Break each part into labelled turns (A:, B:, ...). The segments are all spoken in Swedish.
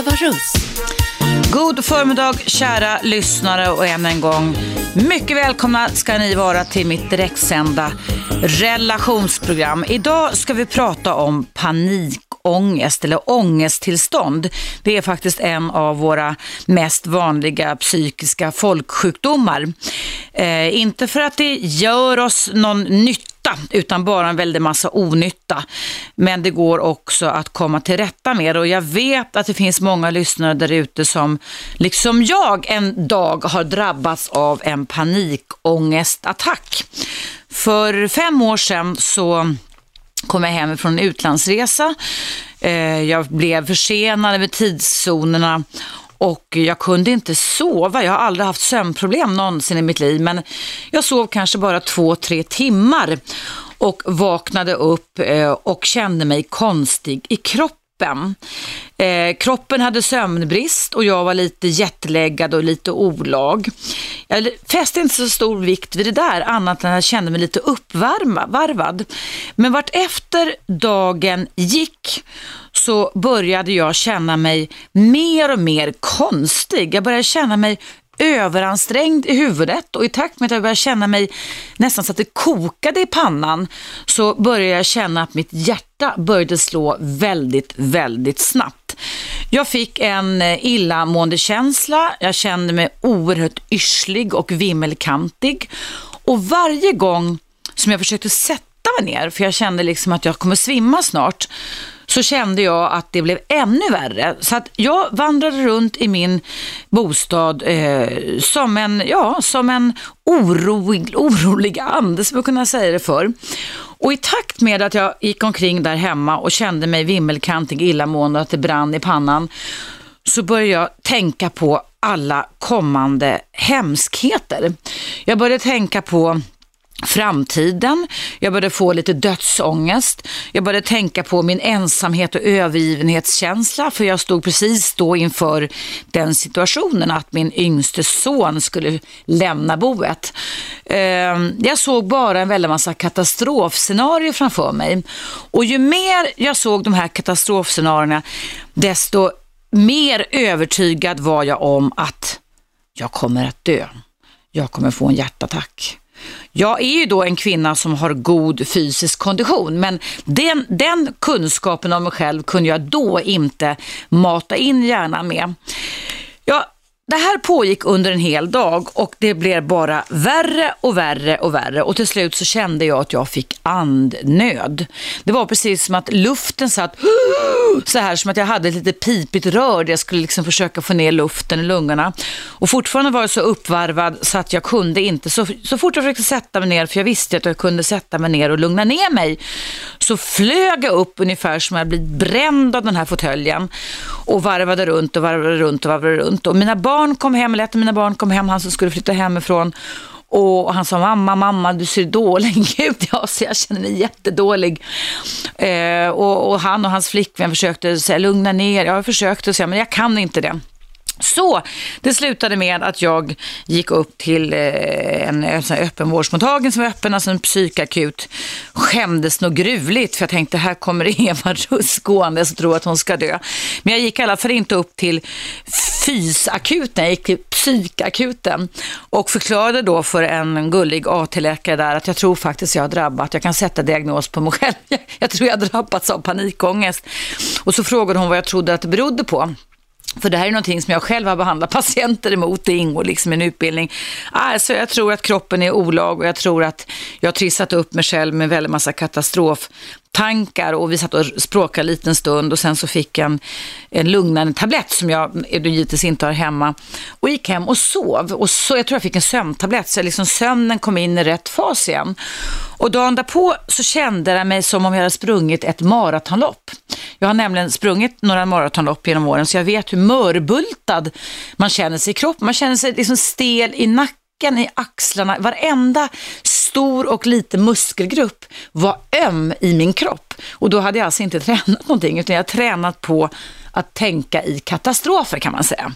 A: Eva Russ.
B: God förmiddag kära lyssnare och än en gång mycket välkomna ska ni vara till mitt direktsända relationsprogram. Idag ska vi prata om panikångest eller ångesttillstånd. Det är faktiskt en av våra mest vanliga psykiska folksjukdomar. Eh, inte för att det gör oss någon nytta utan bara en väldig massa onytta. Men det går också att komma till rätta med och jag vet att det finns många lyssnare där ute som liksom jag en dag har drabbats av en panikångestattack. För fem år sedan så kom jag hem från en utlandsresa. Eh, jag blev försenad med tidszonerna och jag kunde inte sova. Jag har aldrig haft sömnproblem någonsin i mitt liv, men jag sov kanske bara två, tre timmar och vaknade upp eh, och kände mig konstig i kroppen. Eh, kroppen hade sömnbrist och jag var lite jetlaggad och lite olag. Jag fäste inte så stor vikt vid det där annat än att jag kände mig lite uppvarvad. Men vart efter dagen gick så började jag känna mig mer och mer konstig. Jag började känna mig överansträngd i huvudet och i takt med att jag började känna mig nästan så att det kokade i pannan så började jag känna att mitt hjärta började slå väldigt, väldigt snabbt. Jag fick en illamåendekänsla, illamående känsla, jag kände mig oerhört yrslig och vimmelkantig och varje gång som jag försökte sätta mig ner, för jag kände liksom att jag kommer svimma snart, så kände jag att det blev ännu värre. Så att jag vandrade runt i min bostad eh, som en, ja, som en orolig, orolig ande, som jag kunna säga det för. Och i takt med att jag gick omkring där hemma och kände mig vimmelkantig, illamående och att det brann i pannan, så började jag tänka på alla kommande hemskheter. Jag började tänka på framtiden. Jag började få lite dödsångest. Jag började tänka på min ensamhet och övergivenhetskänsla för jag stod precis då inför den situationen att min yngste son skulle lämna boet. Ehm, jag såg bara en väldig massa katastrofscenarier framför mig och ju mer jag såg de här katastrofscenarierna desto mer övertygad var jag om att jag kommer att dö. Jag kommer få en hjärtattack. Jag är ju då en kvinna som har god fysisk kondition, men den, den kunskapen om mig själv kunde jag då inte mata in hjärnan med. Det här pågick under en hel dag och det blev bara värre och värre och värre och till slut så kände jag att jag fick andnöd. Det var precis som att luften satt så här som att jag hade ett lite pipigt rör där jag skulle liksom försöka få ner luften i lungorna. Och fortfarande var jag så uppvarvad så att jag kunde inte, så, så fort jag försökte sätta mig ner, för jag visste att jag kunde sätta mig ner och lugna ner mig, så flög jag upp ungefär som jag blivit bränd av den här fåtöljen och varvade runt och varvade runt och varvade runt. Och mina barn kom hem, eller ett av mina barn kom hem, han som skulle flytta hemifrån. Och han sa, mamma, mamma, du ser dålig ut. Ja, så jag känner mig jättedålig. Eh, och, och, han och hans flickvän försökte säga, lugna ner. Jag försökte säga, men jag kan inte det. Så det slutade med att jag gick upp till eh, en, en öppenvårdsmottagning som var öppen, alltså en psykakut. Skämdes nog gruvligt för jag tänkte här kommer Eva Russ gående och tror att hon ska dö. Men jag gick i alla fall inte upp till fysakuten, jag gick till psykakuten och förklarade då för en gullig AT-läkare där att jag tror faktiskt jag har drabbat, jag kan sätta diagnos på mig själv. Jag tror jag har drabbats av panikångest. Och så frågade hon vad jag trodde att det berodde på. För det här är någonting som jag själv har behandlat patienter emot. Det ingår liksom i en utbildning. Ah, alltså jag tror att kroppen är olag och jag tror att jag har trissat upp mig själv med väldigt massa katastrof tankar och vi satt och språkade en liten stund och sen så fick jag en, en lugnande tablett som jag givetvis inte har hemma och gick hem och sov. Och så, jag tror jag fick en sömntablett så liksom sömnen kom in i rätt fas igen. Och dagen därpå så kände jag mig som om jag hade sprungit ett maratonlopp. Jag har nämligen sprungit några maratonlopp genom åren så jag vet hur mörbultad man känner sig i kroppen. Man känner sig liksom stel i nacken, i axlarna. Varenda stor och liten muskelgrupp var öm i min kropp. Och då hade jag alltså inte tränat någonting utan jag har tränat på att tänka i katastrofer kan man säga.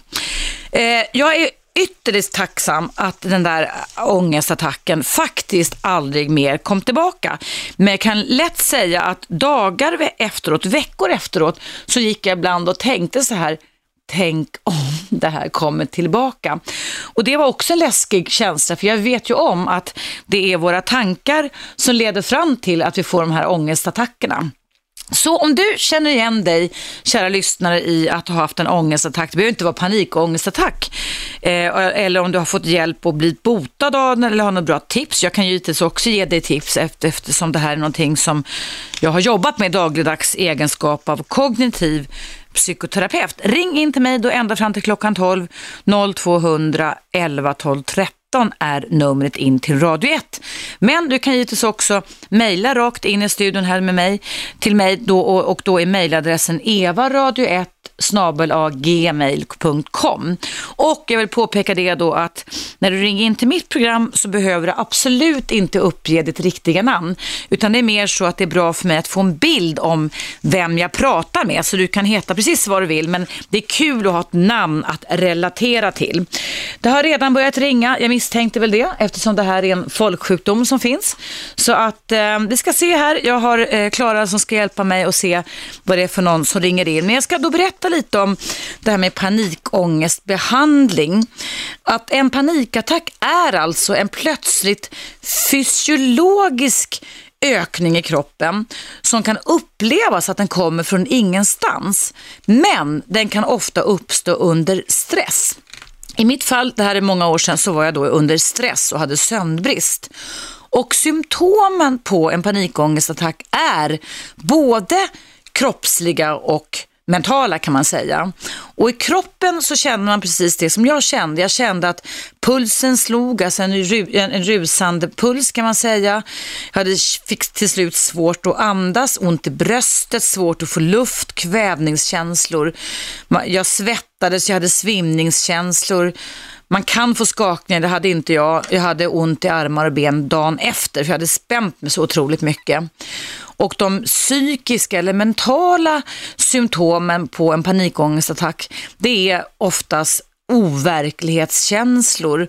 B: Eh, jag är ytterligt tacksam att den där ångestattacken faktiskt aldrig mer kom tillbaka. Men jag kan lätt säga att dagar efteråt, veckor efteråt, så gick jag ibland och tänkte så här, tänk om det här kommer tillbaka. Och det var också en läskig känsla, för jag vet ju om att det är våra tankar som leder fram till att vi får de här ångestattackerna. Så om du känner igen dig, kära lyssnare, i att ha haft en ångestattack, det behöver inte vara panikångestattack, eh, eller om du har fått hjälp och blivit botad av den eller har några bra tips. Jag kan givetvis också ge dig tips efter, eftersom det här är någonting som jag har jobbat med dagligdags egenskap av kognitiv psykoterapeut. Ring in till mig då ända fram till klockan 12 0200 11 12 13 är numret in till Radio 1. Men du kan givetvis också mejla rakt in i studion här med mig, till mig då, och, och då är mejladressen evaradio1 snabelagmail.com. Och jag vill påpeka det då att när du ringer in till mitt program så behöver du absolut inte uppge ditt riktiga namn. Utan det är mer så att det är bra för mig att få en bild om vem jag pratar med. Så du kan heta precis vad du vill men det är kul att ha ett namn att relatera till. Det har redan börjat ringa, jag misstänkte väl det eftersom det här är en folksjukdom som finns. Så att eh, vi ska se här, jag har eh, Klara som ska hjälpa mig och se vad det är för någon som ringer in. Men jag ska då berätta prata lite om det här med panikångestbehandling. Att en panikattack är alltså en plötsligt fysiologisk ökning i kroppen som kan upplevas att den kommer från ingenstans. Men den kan ofta uppstå under stress. I mitt fall, det här är många år sedan, så var jag då under stress och hade sömnbrist. Och symptomen på en panikångestattack är både kroppsliga och mentala kan man säga. Och i kroppen så känner man precis det som jag kände. Jag kände att pulsen slog, alltså en, en, en rusande puls kan man säga. Jag hade, fick till slut svårt att andas, ont i bröstet, svårt att få luft, kvävningskänslor. Jag svettades, jag hade svimningskänslor. Man kan få skakningar, det hade inte jag. Jag hade ont i armar och ben dagen efter, för jag hade spänt mig så otroligt mycket. Och de psykiska eller mentala symptomen på en panikångestattack, det är oftast overklighetskänslor.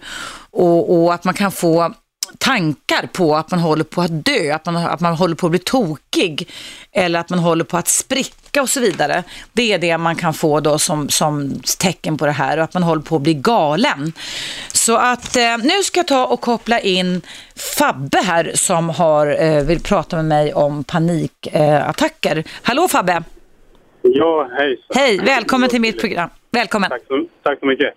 B: Och, och att man kan få tankar på att man håller på att dö, att man, att man håller på att bli tokig eller att man håller på att spricka och så vidare. Det är det man kan få då som, som tecken på det här och att man håller på att bli galen. Så att eh, nu ska jag ta och koppla in Fabbe här som har, eh, vill prata med mig om panikattacker. Eh, Hallå Fabbe!
A: Ja, hej.
B: Hej, välkommen till mitt program. Välkommen.
A: Tack så, tack så mycket.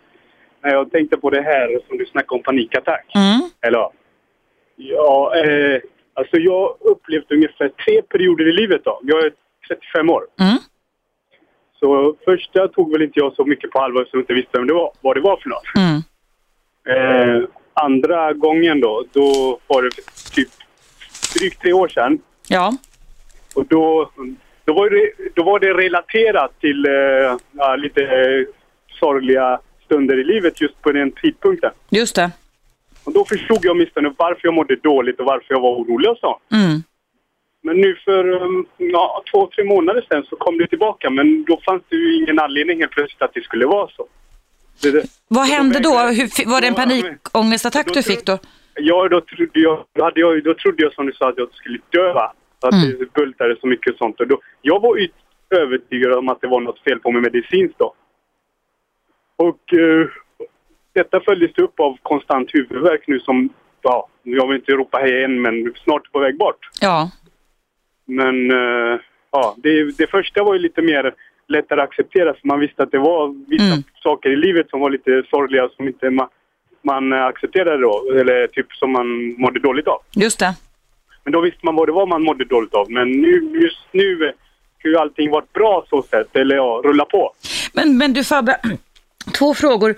A: Jag tänkte på det här som du snackade om panikattack.
B: Mm.
A: Eller Ja, eh, alltså jag har upplevt ungefär tre perioder i livet då. Jag är 35 år.
B: Mm.
A: Så första tog väl inte jag så mycket på allvar så jag inte visste vem det var, vad det var för något.
B: Mm.
A: Eh, andra gången då, då var det typ drygt tre år sedan.
B: Ja.
A: Och då, då, var, det, då var det relaterat till eh, lite eh, sorgliga stunder i livet just på den tidpunkten.
B: Just det.
A: Och då förstod jag åtminstone varför jag mådde dåligt och varför jag var orolig och så.
B: Mm.
A: Men nu för um, ja, två, tre månader sedan så kom det tillbaka men då fanns det ju ingen anledning helt plötsligt att det skulle vara så.
B: Det, det. Vad hände då? Hur, var det en panikångestattack du fick då?
A: Ja, då trodde jag, då hade jag, då trodde jag som du sa att jag skulle dö. Att mm. det bultade så mycket och sånt. Och då, jag var övertygad om att det var något fel på mig medicinskt då. Och uh, detta följdes upp av konstant huvudvärk nu som, ja, jag vill inte ropa hej än men snart på väg bort.
B: Ja.
A: Men, uh, ja, det, det första var ju lite mer lättare att acceptera för man visste att det var vissa mm. saker i livet som var lite sorgliga som inte man, man accepterade då, eller typ som man mådde dåligt av.
B: Just det.
A: Men då visste man vad det var man mådde dåligt av. Men nu, just nu har ju allting varit bra så sett, eller ja, rulla på.
B: Men, men du Fabbe, Två frågor.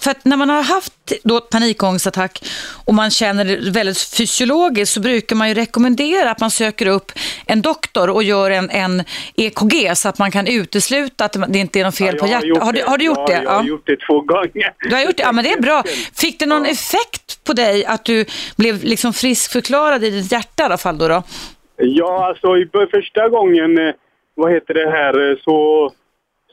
B: För att när man har haft då panikångestattack och man känner det väldigt fysiologiskt så brukar man ju rekommendera att man söker upp en doktor och gör en, en EKG så att man kan utesluta att det inte är något fel
A: ja,
B: på hjärtat. Har, du, har du gjort
A: ja,
B: det?
A: Jag har ja. gjort det två gånger.
B: Du har gjort det? Ja, men det är bra. Fick det någon effekt på dig att du blev liksom friskförklarad i ditt hjärta i alla fall då? då?
A: Ja, alltså i första gången, eh, vad heter det här, eh, så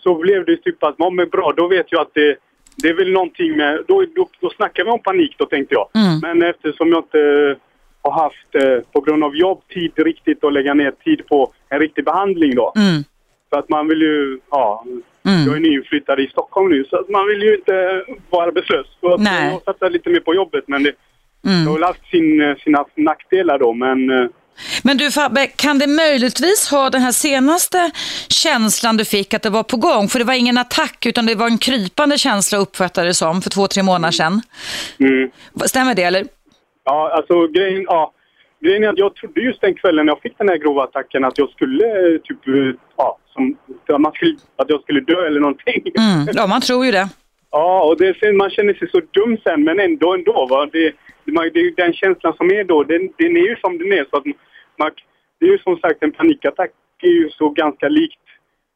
A: så blev det typ att, ja men bra, då vet jag att det, det är väl någonting med, då, då, då snackar vi om panik då tänkte jag.
B: Mm.
A: Men eftersom jag inte har haft, eh, på grund av jobb, tid riktigt att lägga ner tid på en riktig behandling då.
B: Mm.
A: För att man vill ju, ja, mm. jag är nyinflyttad i Stockholm nu så att man vill ju inte vara arbetslös. Så att Nej. jag satsar lite mer på jobbet men det, mm. det har haft sin, sina nackdelar då men eh,
B: men du Fabbe, kan det möjligtvis ha den här senaste känslan du fick att det var på gång? För det var ingen attack utan det var en krypande känsla uppfattade det som för två, tre månader sedan. Mm. Stämmer det eller?
A: Ja, alltså grejen, ja. grejen är att jag trodde just den kvällen jag fick den här grova attacken att jag skulle typ, ja, som, att jag skulle dö eller någonting.
B: Mm. Ja, man tror ju det.
A: Ja, och det, man känner sig så dum sen men ändå ändå. Va? Det, det är den känslan som är då, den, den är ju som den är. Så att man, det är ju som sagt en panikattack är ju så ganska likt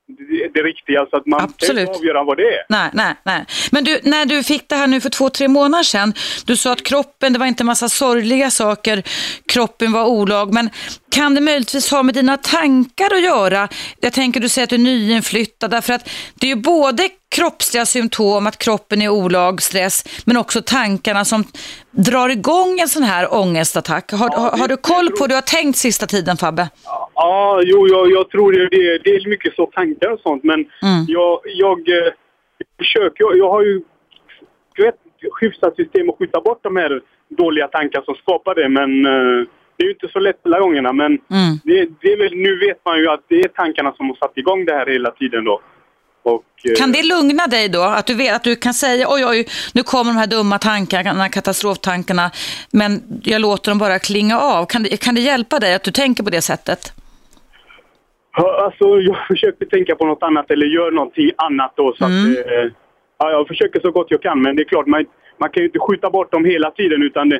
A: det, det riktiga så att man Absolut. kan avgöra vad det är.
B: Nej, nej, nej. Men du, när du fick det här nu för två, tre månader sedan, du sa att kroppen, det var inte massa sorgliga saker, kroppen var olag, men kan det möjligtvis ha med dina tankar att göra? Jag tänker du säger att du är nyinflyttad, därför att det är ju både kroppsliga symptom, att kroppen är olag, stress, men också tankarna som drar igång en sån här ångestattack. Har, ja, har, har du koll på, du har tänkt sista tiden Fabbe?
A: Ja, jo, jag, jag tror det, det, det är mycket så tankar och sånt, men mm. jag, jag, jag eh, försöker, jag, jag har ju ett hyfsat system att skjuta bort de här dåliga tankar som skapar det, men uh, det är ju inte så lätt alla gångerna. Men mm. det, det är väl, nu vet man ju att det är tankarna som har satt igång det här hela tiden då.
B: Och, eh, kan det lugna dig då? Att du vet att du kan säga oj, oj, nu kommer de här dumma tankarna, katastroftankarna, men jag låter dem bara klinga av. Kan det, kan det hjälpa dig att du tänker på det sättet?
A: alltså, jag försöker tänka på något annat eller gör någonting annat då. Så mm. att, eh, ja, jag försöker så gott jag kan, men det är klart, man, man kan ju inte skjuta bort dem hela tiden utan det,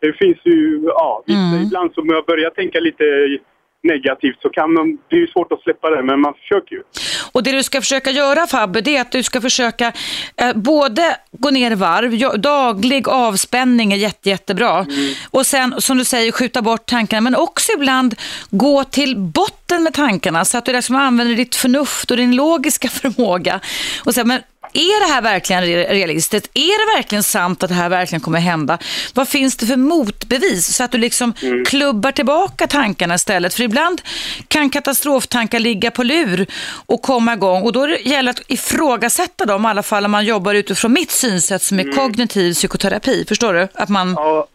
A: det finns ju, ja, mm. ibland så jag börjar tänka lite negativt så kan man, det är ju svårt att släppa det, men man försöker ju.
B: Och det du ska försöka göra Fabbe, det är att du ska försöka eh, både gå ner i varv, daglig avspänning är jätte, jättebra. Mm. Och sen som du säger skjuta bort tankarna, men också ibland gå till botten med tankarna så att du liksom använder ditt förnuft och din logiska förmåga. Och säga, men är det här verkligen realistiskt? Är det verkligen sant att det här verkligen kommer hända? Vad finns det för motbevis? Så att du liksom mm. klubbar tillbaka tankarna istället. För ibland kan katastroftankar ligga på lur och komma igång. Och då gäller det att ifrågasätta dem, i alla fall om man jobbar utifrån mitt synsätt som är mm. kognitiv psykoterapi. Förstår du? Att man...
A: Ja.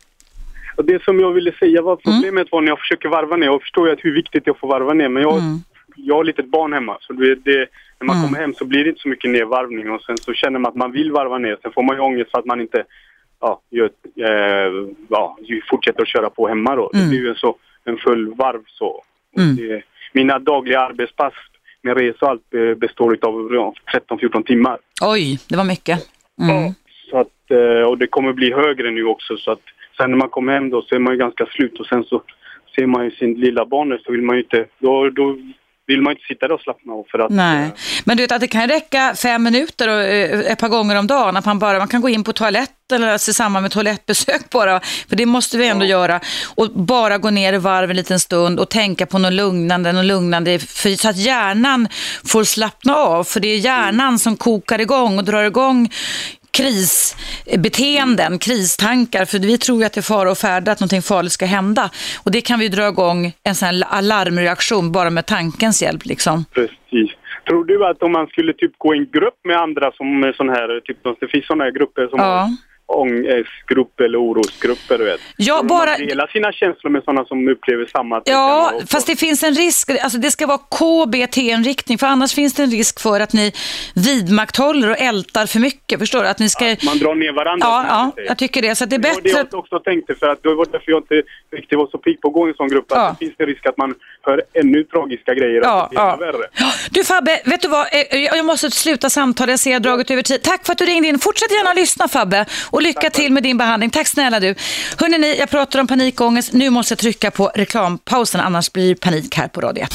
A: Och det som jag ville säga var problemet mm. var när jag försöker varva ner. Jag förstår ju hur viktigt det är att få varva ner. Men jag, mm. jag har ett litet barn hemma. Så det, det när man mm. kommer hem så blir det inte så mycket nedvarvning och sen så känner man att man vill varva ner. Sen får man ju ångest för att man inte ja, gör, eh, ja, fortsätter att köra på hemma då. Mm. Det blir ju en, så, en full varv så. Mm. Det, mina dagliga arbetspass med resa och allt eh, består av ja, 13-14 timmar.
B: Oj, det var mycket.
A: Mm. Ja, så att, eh, och det kommer bli högre nu också så att sen när man kommer hem då så är man ju ganska slut och sen så ser man ju sin lilla barn så vill man ju inte, då, då vill man inte sitta där och slappna av för att...
B: Nej, eh, men du vet att det kan räcka fem minuter och eh, ett par gånger om dagen, att man bara man kan gå in på toaletten eller alltså i samband med toalettbesök bara, för det måste vi ändå ja. göra, och bara gå ner i varv en liten stund och tänka på något lugnande, något lugnande, för, så att hjärnan får slappna av, för det är hjärnan mm. som kokar igång och drar igång krisbeteenden, kristankar, för vi tror ju att det är fara och färde, att någonting farligt ska hända. Och det kan vi dra igång en sån här alarmreaktion bara med tankens hjälp. Liksom.
A: Precis. Tror du att om man skulle typ gå i en grupp med andra som sån här, typ, det finns sådana här grupper som ja ångestgrupp eller orosgrupper, du vet.
B: Ja, bara... Man
A: delar sina känslor med sådana som upplever samma.
B: Ja, fast det finns en risk, alltså det ska vara KBT-inriktning, för annars finns det en risk för att ni vidmakthåller och ältar för mycket, förstår du? Att ni ska... Ja,
A: man drar ner varandra.
B: Ja, ja jag tycker det. Så det är bättre...
A: Det var det jag också tänkte, för att det var därför jag inte riktigt var så pigg på att gå i en sån grupp, ja. att det finns en risk att man hör ännu tragiska grejer, ja, att det ja. värre.
B: Du Fabbe, vet du vad, eh, jag måste sluta samtalet, jag ser jag dragit över tid. Tack för att du ringde in. Fortsätt gärna lyssna Fabbe. Och och lycka till med din behandling. Tack snälla du. Hörrni, jag pratar om panikångest. Nu måste jag trycka på reklampausen, annars blir det panik här på Radio 1.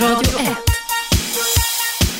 B: Radio 1.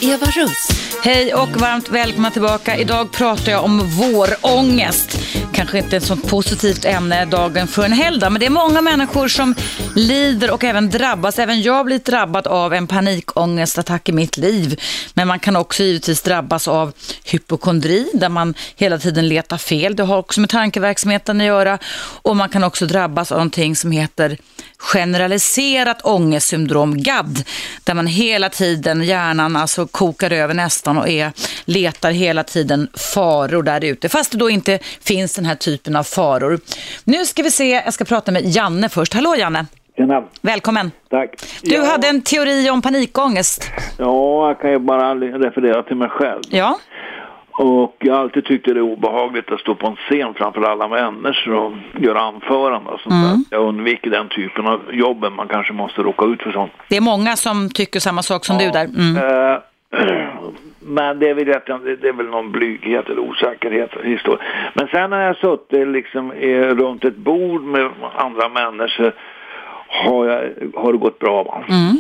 B: Eva Russ. Hej och varmt välkomna tillbaka. Idag pratar jag om vårångest kanske inte ett sånt positivt ämne dagen för en helgdag, men det är många människor som lider och även drabbas. Även jag har blivit drabbad av en panikångestattack i mitt liv. Men man kan också givetvis drabbas av hypokondri, där man hela tiden letar fel. Det har också med tankeverksamheten att göra. Och man kan också drabbas av någonting som heter generaliserat ångestsyndrom, GAD, där man hela tiden, hjärnan alltså kokar över nästan och är, letar hela tiden faror där ute. Fast det då inte finns den här typen av faror. Nu ska vi se, jag ska prata med Janne först. Hallå Janne!
C: Tjena.
B: Välkommen!
C: Tack.
B: Du
C: ja,
B: hade en teori om panikångest.
C: Ja, jag kan ju bara referera till mig själv.
B: Ja.
C: Och jag har alltid tyckt det är obehagligt att stå på en scen framför alla människor och göra anföranden och sånt
B: Mm.
C: där. Jag undviker den typen av jobb, man kanske måste råka ut för sånt.
B: Det är många som tycker samma sak som du där. Mm.
C: Eh, Men det är, väl, rätt- det är väl någon blyghet eller osäkerhet i historien. Men sen när jag suttit liksom runt ett bord med andra människor har, jag, har det gått bra. Va?
B: Mm.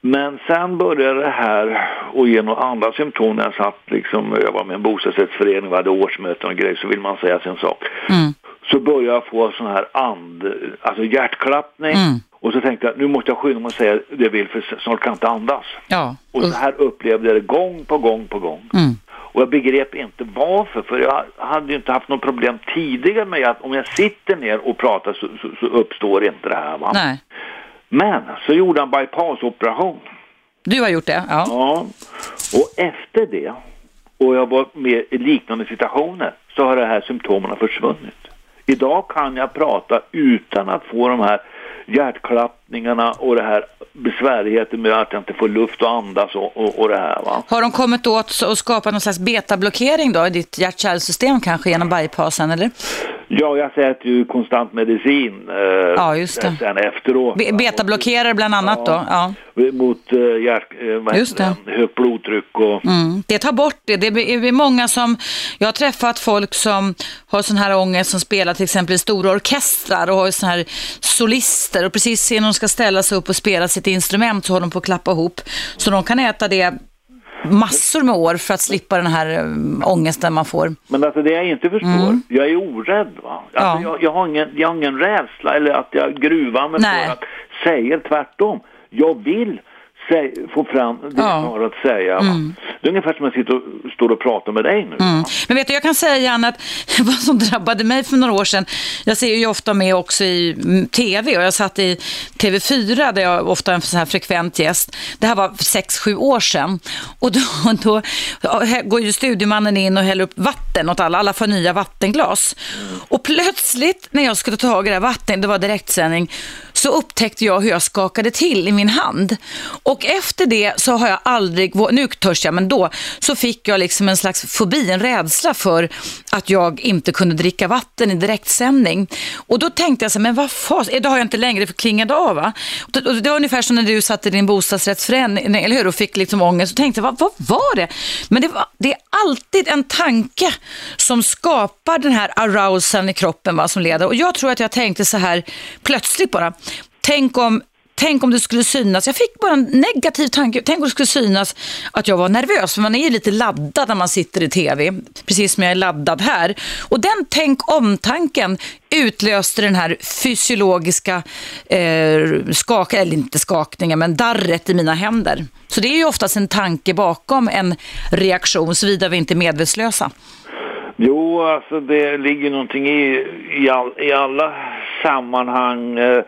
C: Men sen började det här och ge några andra symptom när jag satt liksom, jag var med en bostadsrättsförening, vi hade årsmöten och grejer, så vill man säga sin sak.
B: Mm.
C: Så började jag få sån här and, alltså hjärtklappning.
B: Mm.
C: Och så tänkte jag, nu måste jag skynda mig och säga det jag vill för snart kan jag inte andas.
B: Ja.
C: Och så här upplevde jag det gång på gång på gång.
B: Mm.
C: Och jag begrep inte varför, för jag hade ju inte haft något problem tidigare med att om jag sitter ner och pratar så, så, så uppstår inte det här. Va?
B: Nej.
C: Men så gjorde han bypassoperation.
B: Du har gjort det? Ja.
C: Ja. Och efter det, och jag var med i liknande situationer, så har de här symptomen försvunnit. Idag kan jag prata utan att få de här hjärtklappningarna och det här besvärligheten med att jag inte får luft att andas och, och, och det här. Va?
B: Har de kommit åt och skapat någon slags betablockering då i ditt hjärt-kärlsystem kanske genom bypassen eller?
C: Ja, jag äter ju konstant medicin eh,
B: Ja, just det.
C: sen efteråt.
B: Be- betablockerare bland annat då? Ja.
C: Mot eh, hjärt, eh, högt blodtryck och...
B: Mm. Det tar bort det. Det är många som, jag har träffat folk som har sån här ångest som spelar till exempel i stora orkestrar och har sån här solister och precis innan de ska ställa sig upp och spela sitt instrument så håller de på att klappa ihop. Så de kan äta det massor med år för att slippa den här um, ångesten man får.
C: Men alltså det jag inte förstår, jag är orädd va. Alltså
B: Mm. Ja.
C: jag, jag, har ingen, jag har ingen rädsla eller att jag gruvar mig
B: Nej.
C: för att säga tvärtom. Jag vill sä, få fram det
B: Ja.
C: jag har att säga. Va? Det är ungefär som jag sitter och, står och pratar med dig nu.
B: Mm. Men vet du, jag kan säga Anna att vad som drabbade mig för några år sedan, jag ser ju ofta med också i mm, tv och jag satt i TV4 där jag ofta är en sån här frekvent gäst. Det här var 6-7 år sedan och då, då går ju studiomannen in och häller upp vatten åt alla, alla får nya vattenglas. Och plötsligt när jag skulle ta tag i det här vattnet, det var direktsändning, så upptäckte jag hur jag skakade till i min hand. Och efter det så har jag aldrig, nu törs jag, men då så fick jag liksom en slags fobi, en rädsla för att jag inte kunde dricka vatten i direktsändning. Och då tänkte jag så här, men vad fas, eh, det har jag inte längre för klingade av va? Och det- var ungefär som när du satt i din bostadsrättsförening, eller hur, och fick liksom ångest. Och tänkte vad, vad var det? Men det, var, det är alltid en tanke som skapar den här arousen i kroppen va, som leder. Och jag tror att jag tänkte så här plötsligt bara, tänk om Tänk om det skulle synas, jag fick bara en negativ tanke, tänk om det skulle synas att jag var nervös, för man är ju lite laddad när man sitter i tv, precis som jag är laddad här. Och den tänk om-tanken utlöste den här fysiologiska eh, skak, eller inte skakningen, men darret i mina händer. Så det är ju oftast en tanke bakom en reaktion, såvida vi inte är medvetslösa.
C: Jo, alltså det ligger någonting i, i, all, i alla sammanhang. Eh,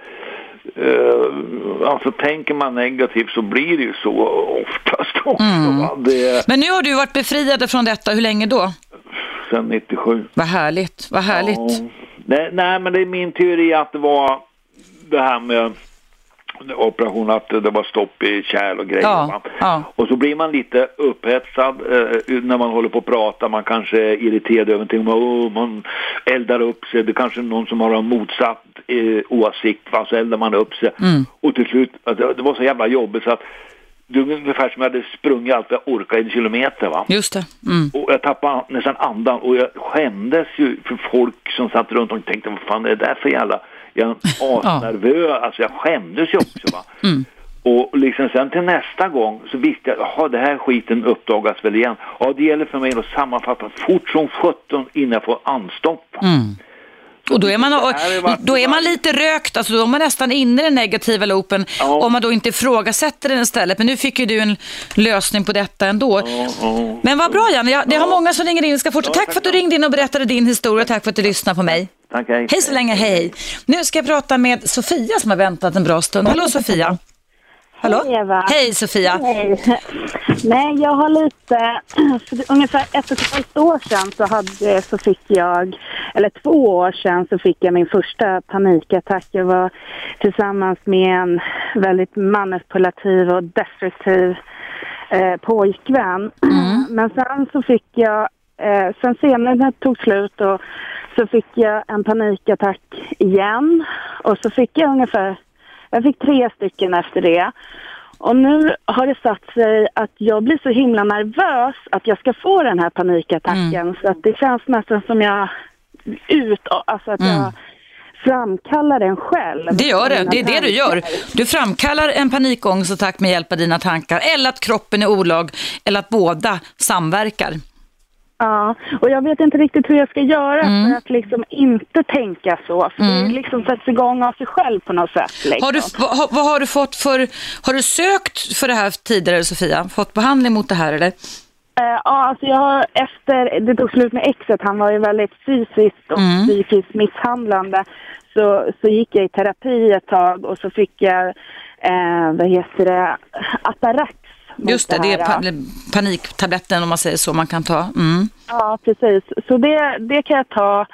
C: eh, alltså tänker man negativt så blir det ju så oftast också.
B: Mm.
C: Det
B: Men nu har du varit befriad från detta, hur länge då?
C: sedan 97.
B: Vad härligt, vad härligt.
C: Ja. Nej, nej, men det är min teori att det var det här med operation att det var stopp i kärl och grejer.
B: Ja, ja.
C: Och så blir man lite upphetsad eh, när man håller på att prata. Man kanske är irriterad över någonting. Man, oh, man eldar upp sig. Det är kanske någon som har en motsatt eh, åsikt. Va? Så eldar man upp sig.
B: Mm.
C: Och till slut, det, det var så jävla jobbigt så att det är ungefär som jag hade sprungit allt jag orkade en kilometer. Va?
B: Just det. Mm.
C: Och jag tappade nästan andan och jag skämdes ju för folk som satt runt och tänkte vad fan är det där för jävla... Jag är asnervös, alltså jag skämdes ju också va. Och liksom sen till nästa gång så visste jag, jaha det här skiten uppdagas väl igen. Ja det gäller för mig att sammanfatta fort som sjutton innan jag får anstopp.
B: Mm. Och då är, man, då är man lite rökt, alltså då är man nästan inne i den negativa loopen ja. om man då inte ifrågasätter den istället. Men nu fick ju du en lösning på detta ändå. Ja, ja. Men vad bra Janne, jag, det har många som ringer in. Ska fortsätta. tack för att du ringde in och berättade din historia. Tack för att du lyssnade på mig.
C: Tack, hej.
B: Hej så länge, hej. Nu ska jag prata med Sofia som har väntat en bra stund. Hallå Sofia. Hallå?
D: Hej Eva.
B: Hej Sofia.
D: Hej. Nej, jag har lite, för ungefär ett och ett halvt år sedan så, hade, så fick jag, eller två år sedan så fick jag min första panikattack. Jag var tillsammans med en väldigt manipulativ och destruktiv eh, pojkvän. Mm. Men sen så fick jag, eh, sen senare tog slut och så fick jag en panikattack igen och så fick jag ungefär jag fick tre stycken efter det. Och nu har det satt sig att jag blir så himla nervös att jag ska få den här panikattacken. Mm. Så att det känns nästan som jag ut, alltså att mm. jag framkallar den själv.
B: Det gör det, det är det du gör. Du framkallar en panikångestattack med hjälp av dina tankar eller att kroppen är olag eller att båda samverkar.
D: Ja, och jag vet inte riktigt hur jag ska göra mm. för att liksom inte tänka så. För mm. det liksom sätts igång av sig själv på något sätt. Liksom.
B: Har du, vad, vad, har du fått för, har du sökt för det här tidigare Sofia? Fått behandling mot det här eller?
D: Uh, ja, alltså jag har efter det tog slut med exet, han var ju väldigt fysiskt och mm. psykiskt misshandlande, så, så gick jag i terapi ett tag och så fick jag, eh, vad heter det, Atarax
B: Just det, det, det är paniktabletten om man säger så man kan ta. Mm.
D: Ja, precis. Så det, det kan jag ta.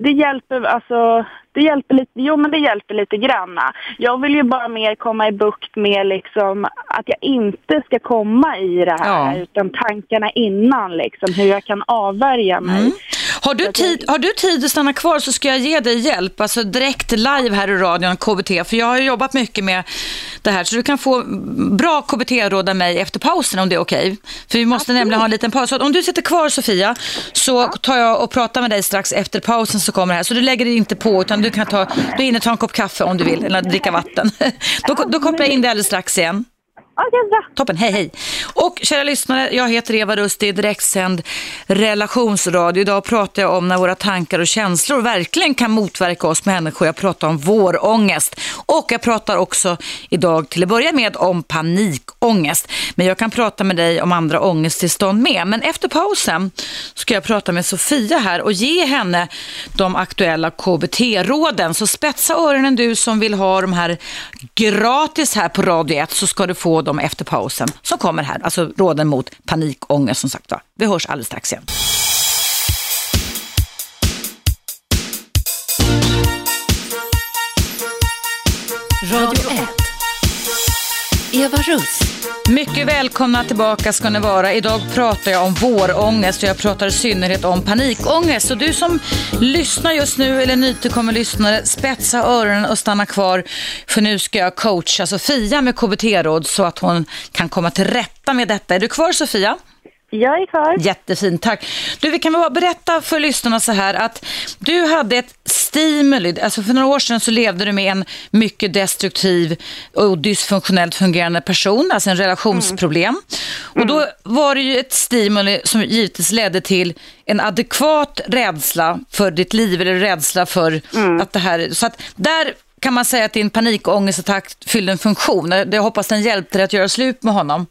D: Det hjälper, alltså, det hjälper lite, jo men det hjälper lite granna. Jag vill ju bara mer komma i bukt med liksom att jag inte ska komma i det här, ja. utan tankarna innan liksom, hur jag kan avvärja mig. Mm.
B: Har du, tid, har du tid att stanna kvar så ska jag ge dig hjälp, alltså direkt live här i radion, KBT, för jag har jobbat mycket med det här, så du kan få bra KBT-råd av mig efter pausen om det är okej. Okay. För vi måste Absolut. nämligen ha en liten paus. Så om du sitter kvar Sofia, så tar jag och pratar med dig strax efter pausen så kommer det här. Så du lägger dig inte på, utan du kan ta, du hinner ta en kopp kaffe om du vill, eller dricka vatten. då, då kopplar jag in dig alldeles strax igen.
D: Okej, bra.
B: Toppen, hej hej. Och kära lyssnare, jag heter Eva Rust, det är direktsänd relationsradio. Idag pratar jag om när våra tankar och känslor verkligen kan motverka oss människor. Jag pratar om vår ångest Och jag pratar också idag till att börja med om panikångest. Men jag kan prata med dig om andra ångesttillstånd med. Men efter pausen ska jag prata med Sofia här och ge henne de aktuella KBT-råden. Så spetsa öronen du som vill ha de här gratis här på Radio 1 så ska du få dem efter pausen som kommer här. Alltså råden mot panikångest som sagt var. Vi hörs alldeles strax igen. Radio 1. Eva Russ. Mycket välkomna tillbaka ska ni vara. Idag pratar jag om vårångest och jag pratar i synnerhet om panikångest. Så du som lyssnar just nu eller nytillkommen lyssnare, spetsa öronen och stanna kvar. För nu ska jag coacha Sofia med KBT-råd så att hon kan komma till rätta med detta. Är du kvar Sofia?
D: Jag är kvar.
B: Jättefint, tack. Du, vi kan väl berätta för lyssnarna så här att du hade ett stimuli, alltså för några år sedan så levde du med en mycket destruktiv och dysfunktionellt fungerande person, alltså en relationsproblem. Mm. Och då var det ju ett stimuli som givetvis ledde till en adekvat rädsla för ditt liv eller rädsla för mm. att det här, så att där kan man säga att din panikångestattack fyllde en funktion. Jag hoppas den hjälpte dig att göra slut med honom.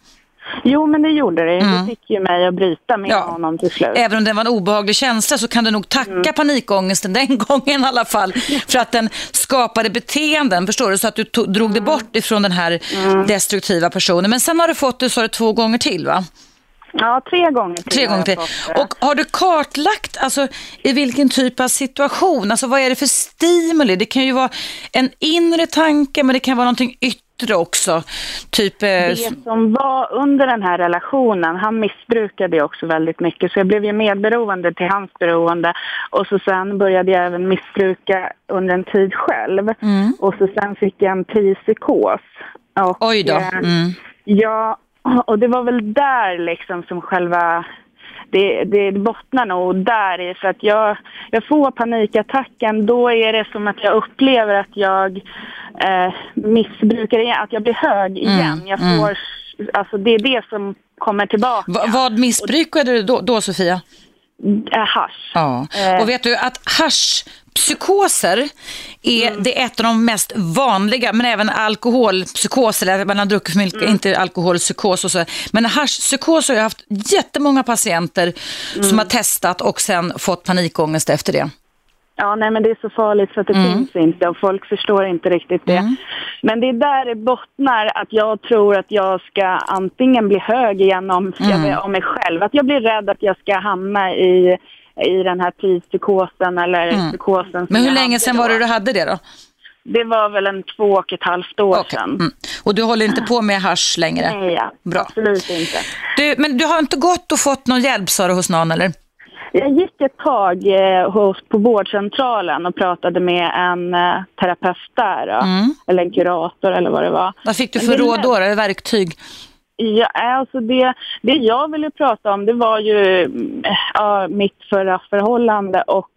D: Jo, men det gjorde det. Mm. Det fick ju mig att bryta med ja. honom till slut.
B: Även om det var en obehaglig känsla så kan du nog tacka mm. panikångesten den gången i alla fall för att den skapade beteenden, förstår du? Så att du tog, drog mm. det bort ifrån den här mm. destruktiva personen. Men sen har du fått det, så det två gånger till va?
D: Ja, tre gånger till.
B: Tre gånger till. Och har du kartlagt alltså, i vilken typ av situation, alltså vad är det för stimuli? Det kan ju vara en inre tanke men det kan vara någonting yttre yttre också? Typ, eh...
D: Det som var under den här relationen, han missbrukade också väldigt mycket så jag blev ju medberoende till hans beroende och så sen började jag även missbruka under en tid själv mm. och så sen fick jag en psykos. Och,
B: Oj då. Eh, mm.
D: Ja, och det var väl där liksom som själva det, det bottnar nog där i för att jag, jag får panikattacken då är det som att jag upplever att jag eh, missbrukar igen, att jag blir hög igen.
B: Mm,
D: jag får, alltså det är det som kommer tillbaka.
B: Va, vad missbrukade du då, då Sofia?
D: Äh, hasch.
B: Ja,
D: Eh.
B: och vet du att haschpsykoser är,
D: Mm.
B: det är ett av de mest vanliga, men även alkoholpsykoser, eller man har druckit för mycket,
D: Mm.
B: inte alkoholpsykos och så. Men haschpsykos har jag haft jättemånga patienter
D: Mm.
B: som har testat och sen fått panikångest efter det.
D: Ja, nej men det är så farligt så att det
B: Mm.
D: finns inte och folk förstår inte riktigt det. Men det är där det bottnar att jag tror att jag ska antingen bli hög igen om,
B: Mm.
D: om mig själv. Att jag blir rädd att jag ska hamna i, i den här prispsykosen eller psykosen.
B: Mm. Men hur länge sedan var det du hade det då?
D: Det var väl en två och ett halvt år
B: Okej,
D: sedan.
B: mm. Och du håller inte på med hasch längre?
D: Nej, ja.
B: Bra.
D: absolut inte.
B: Du, men du har inte gått och fått någon hjälp sa du hos någon eller?
D: Jag gick ett tag eh, hos, på vårdcentralen och pratade med en eh, terapeut där.
B: Mm.
D: Eller en kurator eller vad det var.
B: Vad fick du för råd då? Eller verktyg?
D: Ja, alltså det, det jag ville prata om det var ju mm, ja, mitt förra förhållande och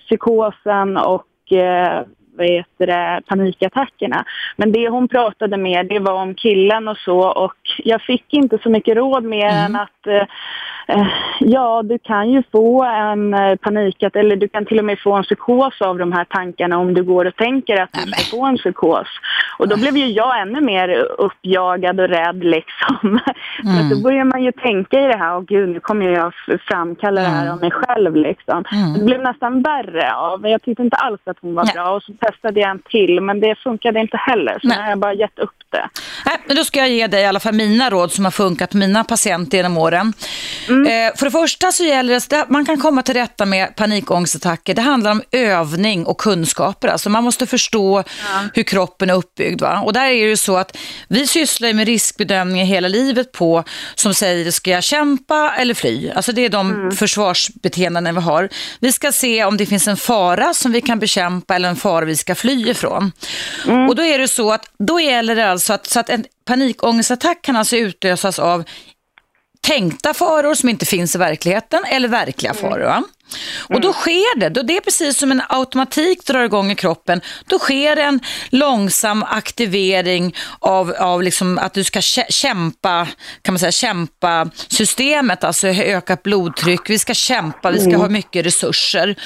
D: psykosen och eh, vad heter det, panikattackerna. Men det hon pratade med det var om killen och så och jag fick inte så mycket råd mer än att eh, ja, du kan ju få en eh, panikattack eller du kan till och med få en psykos av de här tankarna om du går och tänker att du ska få en psykos. Och då blev ju jag ännu mer uppjagad och rädd liksom. För att då börjar man ju tänka i det här, åh gud nu kommer jag framkalla det här av mig själv liksom. Det blev nästan värre av, jag tyckte inte alls att hon var
B: Nej.
D: bra och så testade jag en till men det funkade inte heller så
B: Nej.
D: har jag bara gett upp det.
B: Nej, men då ska jag ge dig i alla fall mina råd som har funkat mina patienter genom åren. Eh, för det första så gäller det att man kan komma till rätta med panikångestattacker. Det handlar om övning och kunskaper. Alltså man måste förstå hur kroppen är uppbyggd. Va? Och där är det så att vi sysslar med riskbedömningar hela livet på som säger ska jag kämpa eller fly? Alltså det är de försvarsbeteenden vi har. Vi ska se om det finns en fara som vi kan bekämpa eller en fara vi ska fly ifrån. Och då är det så att då gäller det alltså att, så att en panikångestattack kan alltså utlösas av tänkta faror som inte finns i verkligheten eller verkliga faror. Va? Och då sker det, då det är precis som en automatik drar igång i kroppen, då sker en långsam aktivering av, av liksom att du ska kä- kämpa, kan man säga, kämpa systemet, alltså ökat blodtryck, vi ska kämpa, vi ska ha mycket resurser.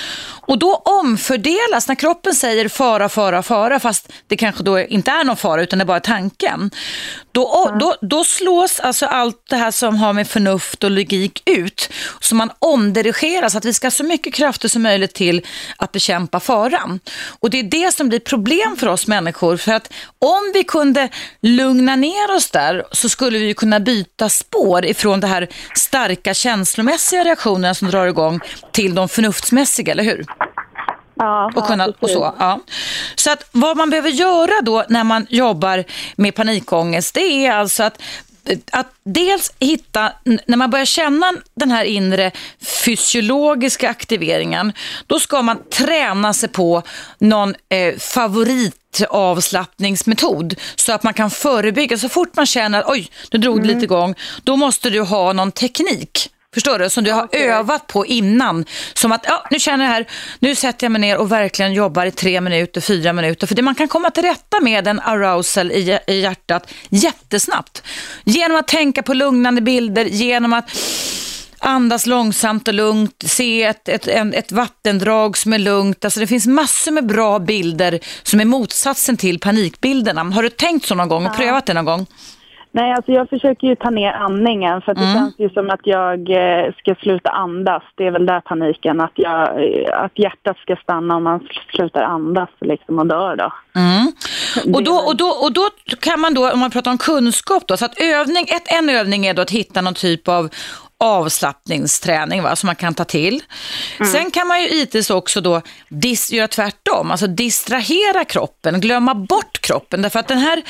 B: Och då omfördelas, när kroppen säger fara, fara, fara, fast det kanske då inte är någon fara utan det är bara tanken, då, då, då slås alltså allt det här som har med förnuft och logik ut, så man omdirigerar så att vi ska ha så mycket krafter som möjligt till att bekämpa faran. Och det är det som blir problem för oss människor, för att om vi kunde lugna ner oss där så skulle vi kunna byta spår ifrån det här starka känslomässiga reaktionerna som drar igång till de förnuftsmässiga, eller hur?
D: Ja,
B: och, kunna, och så. Ja. Så att vad man behöver göra då när man jobbar med panikångest, det är alltså att att dels hitta, när man börjar känna den här inre fysiologiska aktiveringen, då ska man träna sig på någon eh, favoritavslappningsmetod så att man kan förebygga. Så fort man känner att oj, nu drog det lite igång, då måste du ha någon teknik. Förstår du? Som du har övat på innan. Som att, ja, nu känner jag här, nu sätter jag mig ner och verkligen jobbar i tre minuter, fyra minuter. För det man kan komma till rätta med en arousal i, i hjärtat jättesnabbt. Genom att tänka på lugnande bilder, genom att andas långsamt och lugnt, se ett, ett, en, ett vattendrag som är lugnt. Alltså det finns massor med bra bilder som är motsatsen till panikbilderna. Har du tänkt så någon gång och prövat det någon gång?
D: Nej, alltså jag försöker ju ta ner andningen för det känns ju som att jag eh, ska sluta andas. Det är väl där paniken, att, jag, eh, att hjärtat ska stanna om man sl- slutar andas liksom och dör då.
B: Mm. Och, då, och, då, och då kan man då, om man pratar om kunskap då, så att övning, ett, en övning är då att hitta någon typ av avslappningsträning va, som man kan ta till. Sen kan man ju givetvis också då dis, göra tvärtom, alltså distrahera kroppen, glömma bort kroppen. Därför att den här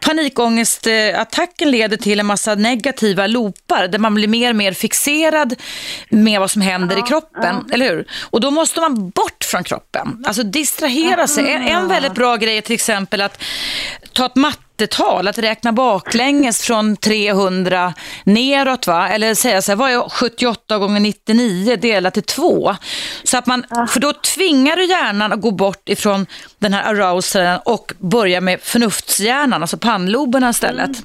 B: panikångestattacken leder till en massa negativa loopar där man blir mer och mer fixerad med vad som händer i kroppen, eller hur? Och då måste man bort från kroppen, alltså distrahera sig. En, en väldigt bra grej är till exempel att ta ett matte mattetal, att räkna baklänges från 300 neråt va? Eller säga så här, vad är 78 gånger 99 delat till 2? Så att man, för då tvingar du hjärnan att gå bort ifrån den här arousalen och börja med förnuftshjärnan, alltså pannloberna istället. Mm.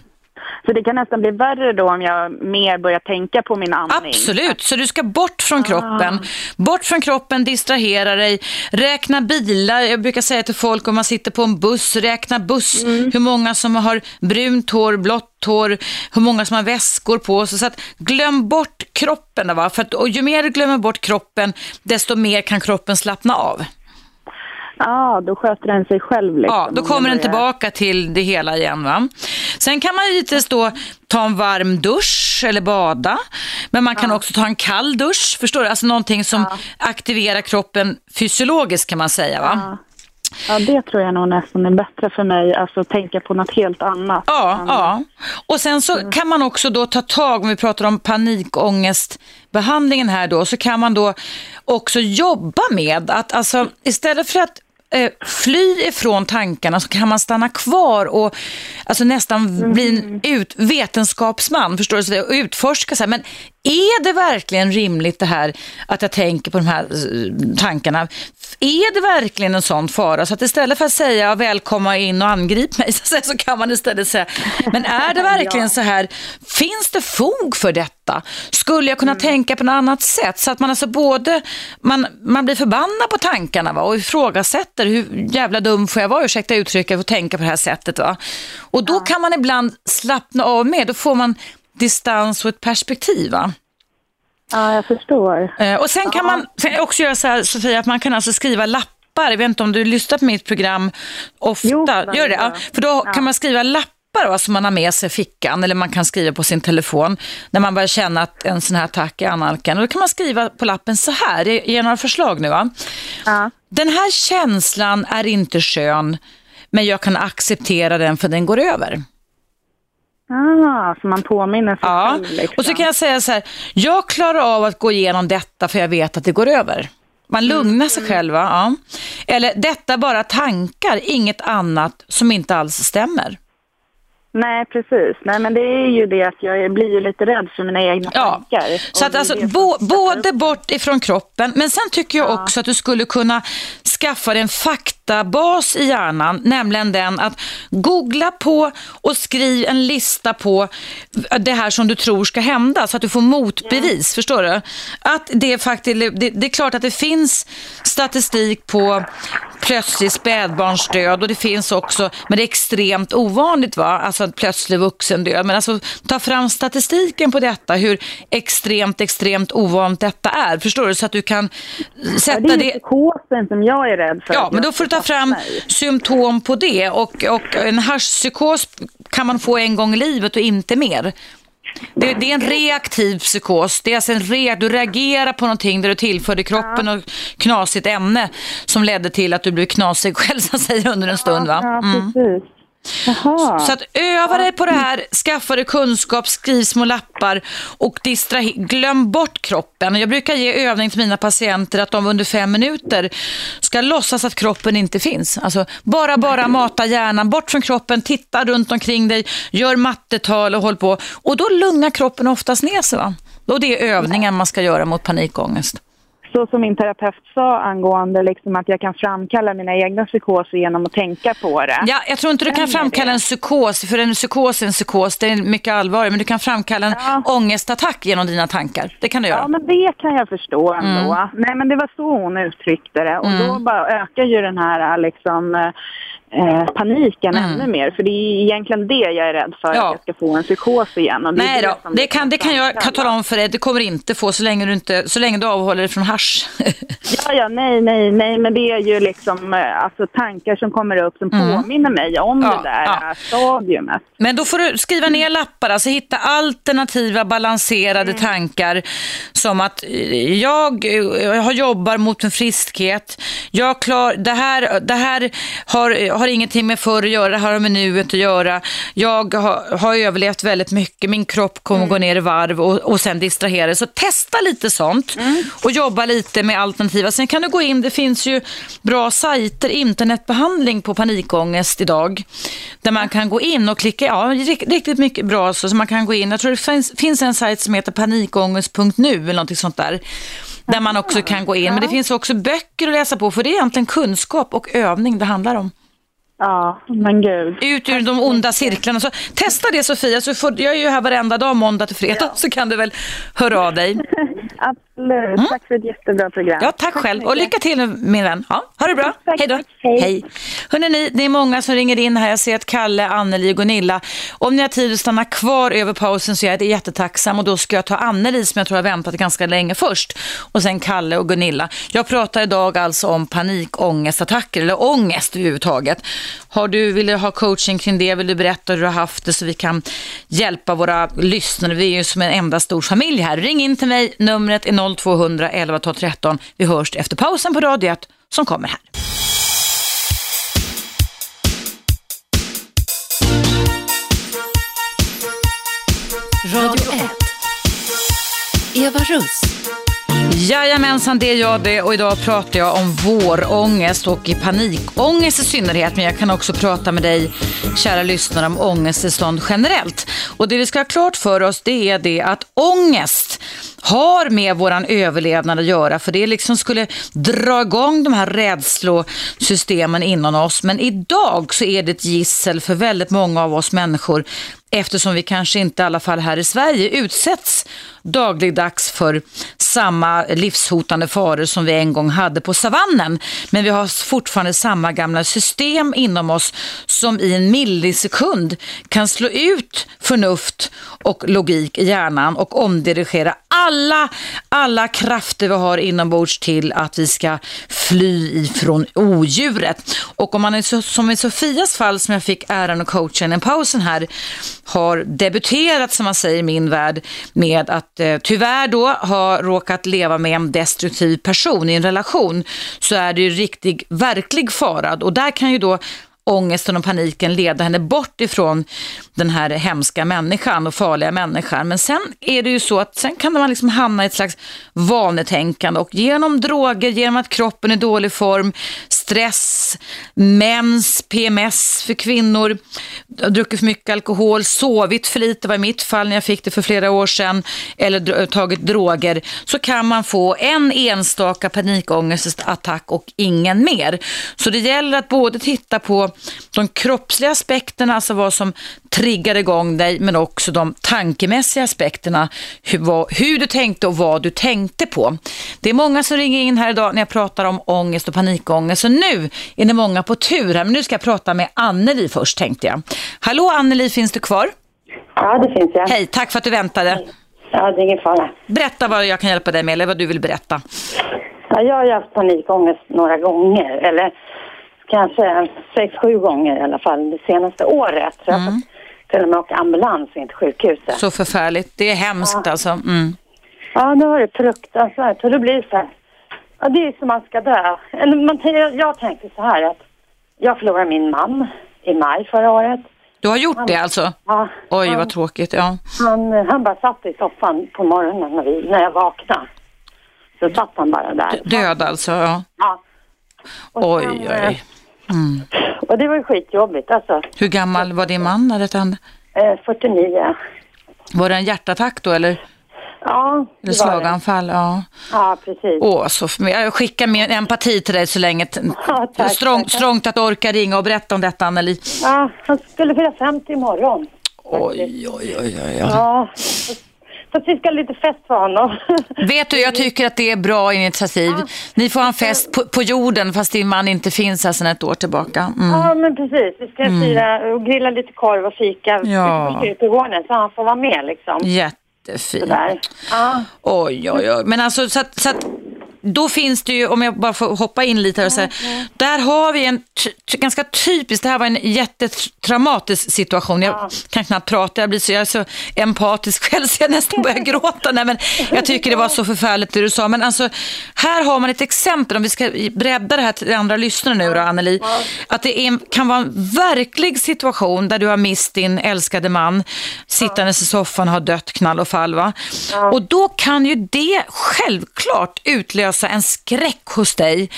D: Så det kan nästan bli värre då om jag mer börjar tänka på min andning.
B: Absolut, så du ska bort från kroppen. Bort från kroppen, distrahera dig, räkna bilar. Jag brukar säga till folk om man sitter på en buss, räkna buss, mm. hur många som har brunt hår, blått hår, hur många som har väskor på sig. Så att glöm bort kroppen. Va? För att, och ju mer du glömmer bort kroppen, desto mer kan kroppen slappna av.
D: Ja, då sköter den sig själv. Liksom,
B: ja, då kommer den tillbaka till det hela igen. Va? Sen kan man givetvis då ta en varm dusch eller bada. Men man kan ja. också ta en kall dusch, förstår du? Alltså någonting som ja. aktiverar kroppen fysiologiskt kan man säga. va?
D: Ja. Ja, det tror jag nog nästan är bättre för mig, alltså tänka på något helt annat.
B: Ja, ja. och sen så mm. kan man också då ta tag, om vi pratar om panikångestbehandlingen här då, så kan man då också jobba med att, alltså istället för att eh, fly ifrån tankarna så kan man stanna kvar och alltså nästan mm. bli en ut, vetenskapsman, förstår du? Och utforska så här, men är det verkligen rimligt det här att jag tänker på de här eh, tankarna? Är det verkligen en sån fara? Så att istället för att säga välkomna in och angrip mig så kan man istället säga, men är det verkligen så här? Finns det fog för detta? Skulle jag kunna mm. tänka på något annat sätt? Så att man alltså både, man, man blir förbannad på tankarna va? och ifrågasätter hur jävla dum får jag vara, ursäkta uttrycket, att tänka på det här sättet. Va? Och då ja. kan man ibland slappna av med, då får man distans och ett perspektiv. Va?
D: Ja, jag förstår.
B: Eh, och sen kan man sen också göra så här, Sofia, att man kan alltså skriva lappar. Jag vet inte om du lyssnar på mitt program ofta. Jo, Gör det? Ja, för då ja. kan man skriva lappar va, som man har med sig i fickan eller man kan skriva på sin telefon när man börjar känna att en sån här attack är annalkan. då kan man skriva på lappen så här, jag ger några förslag nu va. Ja. Den här känslan är inte skön men jag kan acceptera den för den går över.
D: Ah, så man påminner sig
B: ja. själv. Liksom. Och så kan jag säga så här, jag klarar av att gå igenom detta för jag vet att det går över. Man mm. lugnar sig själv. Ja. Eller detta bara tankar, inget annat som inte alls stämmer.
D: Nej, precis. Nej, men det är ju det att jag blir ju lite rädd för mina egna ja. tankar.
B: Så att alltså, bo, både bort ifrån kroppen, men sen tycker jag ja. också att du skulle kunna skaffa dig en faktabas i hjärnan, nämligen den att googla på och skriv en lista på det här som du tror ska hända så att du får motbevis, ja. förstår du? Att det, faktiskt, det, det är klart att det finns statistik på plötslig spädbarnsdöd och det finns också, men det är extremt ovanligt va, alltså plötslig vuxendöd. Men alltså ta fram statistiken på detta, hur extremt, extremt ovanligt detta är. Förstår du? Så att du kan sätta det.
D: Det är psykosen som jag är rädd för.
B: Ja, men då får du ta fram mig. symptom på det och, och en haschpsykos kan man få en gång i livet och inte mer. Det, det, är en reaktiv psykos. Det är alltså en re, du reagerar på någonting där du tillförde kroppen ja. och knasigt ämne som ledde till att du blev knasig själv så att säga, under en stund. Va?
D: Mm. Ja, precis.
B: Jaha. Så att öva dig på det här, skaffa dig kunskap, skriv små lappar och distrahe- glöm bort kroppen. Jag brukar ge övning till mina patienter att de under fem minuter ska låtsas att kroppen inte finns. Alltså bara, bara mata hjärnan bort från kroppen, titta runt omkring dig, gör mattetal och håll på. Och då lugnar kroppen oftast ner sig. Va? Och det är övningen man ska göra mot panikångest
D: så som min terapeut sa angående liksom att jag kan framkalla mina egna psykoser genom att tänka på det.
B: Ja, jag tror inte du kan framkalla en psykos, för en psykos är en psykos, det är mycket allvarligt, men du kan framkalla en ja. ångestattack genom dina tankar. Det kan du göra.
D: Ja, men det kan jag förstå ändå. Mm. Nej, men det var så hon uttryckte det och mm. då bara ökar ju den här liksom eh, eh, paniken mm. ännu mer. För det är egentligen det jag är rädd för, ja. att jag ska få en psykos igen. Och
B: det Nej då, det, det, kan, det kan jag kan tala om för dig. Det kommer inte få så länge du, inte, så länge du avhåller dig från hash.
D: ja, ja, nej, nej, nej, men det är ju liksom eh, alltså, tankar som kommer upp som mm. påminner mig om ja, det där ja. stadiumet.
B: Men då får du skriva ner lappar, alltså hitta alternativa balanserade mm. tankar som att eh, jag, jag jobbar mot en friskhet, jag klar, det här, det här har, har har ingenting med förr att göra, det här har med nuet att göra. Jag har, har överlevt väldigt mycket, min kropp kommer mm. gå ner i varv och, och sen distrahera Så testa lite sånt mm. och jobba lite med alternativa. Sen kan du gå in, det finns ju bra sajter, internetbehandling på panikångest idag. Där man kan gå in och klicka, ja riktigt mycket bra så, så man kan gå in. Jag tror det finns, finns en sajt som heter panikångest.nu eller någonting sånt där där man också kan gå in. Men det finns också böcker att läsa på för det är egentligen kunskap och övning det handlar om.
D: Ja, men gud.
B: Ut ur de onda cirklarna. Så testa det Sofia, så får, jag är ju här varenda dag måndag till fredag, ja. så kan du väl höra av dig.
D: Absolut, mm. tack för ett jättebra program.
B: Ja, tack, tack själv. Och lycka till min vän. Ja, ha det bra. Tack, Hej då.
D: Hej. Hej.
B: Hörrni, det är många som ringer in här. Jag ser att Kalle, Anneli och Gunilla. Om ni har tid att stanna kvar över pausen så är jag jättetacksam. Och då ska jag ta Anneli som jag tror har väntat ganska länge först. Och sen Kalle och Gunilla. Jag pratar idag alltså om panikångestattacker, eller ångest överhuvudtaget. Har du, vill du ha coaching kring det? Vill du berätta hur du har haft det så vi kan hjälpa våra lyssnare? Vi är ju som en enda stor familj här. Ring in till mig. Numret är 0200 11 12 13. Vi hörs efter pausen på Radio 1 som kommer här.
E: Radio 1. Eva Russ.
B: Jajamensan, det är jag det och idag pratar jag om vårångest och i panikångest i synnerhet. Men jag kan också prata med dig, kära lyssnare, om ångesttillstånd generellt. Och det vi ska ha klart för oss det är det att ångest har med våran överlevnad att göra. För det liksom skulle dra igång de här rädslosystemen inom oss. Men idag så är det ett gissel för väldigt många av oss människor eftersom vi kanske inte, i alla fall här i Sverige, utsätts dagligdags för samma livshotande faror som vi en gång hade på savannen. Men vi har fortfarande samma gamla system inom oss som i en millisekund kan slå ut förnuft och logik i hjärnan och omdirigera alla, alla krafter vi har inombords till att vi ska fly ifrån odjuret. Och om man är så, som i Sofias fall som jag fick äran att coacha i pausen här har debuterat som man säger i min värld med att eh, tyvärr då ha råkat leva med en destruktiv person i en relation så är det ju riktig verklig fara och där kan ju då ångesten och paniken leda henne bort ifrån den här hemska människan och farliga människan. Men sen är det ju så att sen kan man liksom hamna i ett slags vanetänkande och genom droger, genom att kroppen är i dålig form, stress, mens, PMS för kvinnor, druckit för mycket alkohol, sovit för lite var i mitt fall när jag fick det för flera år sedan, eller tagit droger, så kan man få en enstaka panikångestattack och ingen mer. Så det gäller att både titta på de kroppsliga aspekterna, alltså vad som triggar igång dig, men också de tankemässiga aspekterna, hur, vad, hur du tänkte och vad du tänkte på. Det är många som ringer in här idag när jag pratar om ångest och panikångest, så nu är det många på tur här, men nu ska jag prata med Anneli först tänkte jag. Hallå Anneli, finns du kvar?
F: Ja, det finns jag.
B: Hej, tack för att du väntade.
F: Ja, det är ingen fara.
B: Berätta vad jag kan hjälpa dig med, eller vad du vill berätta.
F: Ja, jag har haft panikångest några gånger, eller kanske sex, sju gånger i alla fall det senaste året. Så mm. jag till och med åka ambulans in till sjukhuset.
B: Så förfärligt. Det är hemskt ja. alltså. Mm.
F: Ja, det var det fruktansvärt. Och det blir så här, ja det är som man ska dö. Eller man, jag, jag tänkte så här att jag förlorade min man i maj förra året.
B: Du har gjort han, det alltså?
F: Ja.
B: Oj, han, vad tråkigt. Ja.
F: Han, han bara satt i soffan på morgonen när, vi, när jag vaknade. Så satt han bara där.
B: Död alltså? Ja. ja. oj, sen, oj.
F: Mm. Och det var ju skitjobbigt alltså.
B: Hur gammal var din man när detta hände?
F: Eh, 49.
B: Var det en hjärtattack då eller?
F: Ja,
B: Eller slaganfall,
F: ja. Ja, precis.
B: Åh, så. Jag skickar min empati till dig så länge. Ja, tack, Strång, tack. Strångt att orka ringa och berätta om detta, Anneli.
F: Ja, han skulle fylla 50 imorgon.
B: Oj, oj, oj, oj.
F: Ja, Fast vi ska ha lite fest för honom.
B: Vet du, jag tycker att det är bra initiativ. Ja. Ni får ha en fest på, på, jorden fast din man inte finns här sedan ett år tillbaka.
F: Mm. Ja, men precis. Vi ska mm. fira och grilla lite korv och fika ja. på gården så han får vara med liksom.
B: Jättefint. Ja. Oj, oj, oj. Men alltså så att, så att då finns det ju, om jag bara får hoppa in lite här och säga, där har vi en ganska typisk, det här var en jättetraumatisk situation. Jag kan knappt prata, jag blir så, jag är så empatisk själv så jag nästan börjar gråta. Nej, men jag tycker det var så förfärligt det du sa. Men alltså, här har man ett exempel, om vi ska bredda det här till andra lyssnare nu då, Anneli. Att det är, kan vara en verklig situation där du har mist din älskade man, sittandes i soffan och har dött knall och fall. Va? Och då kan ju det självklart utlösa en skräck hos dig,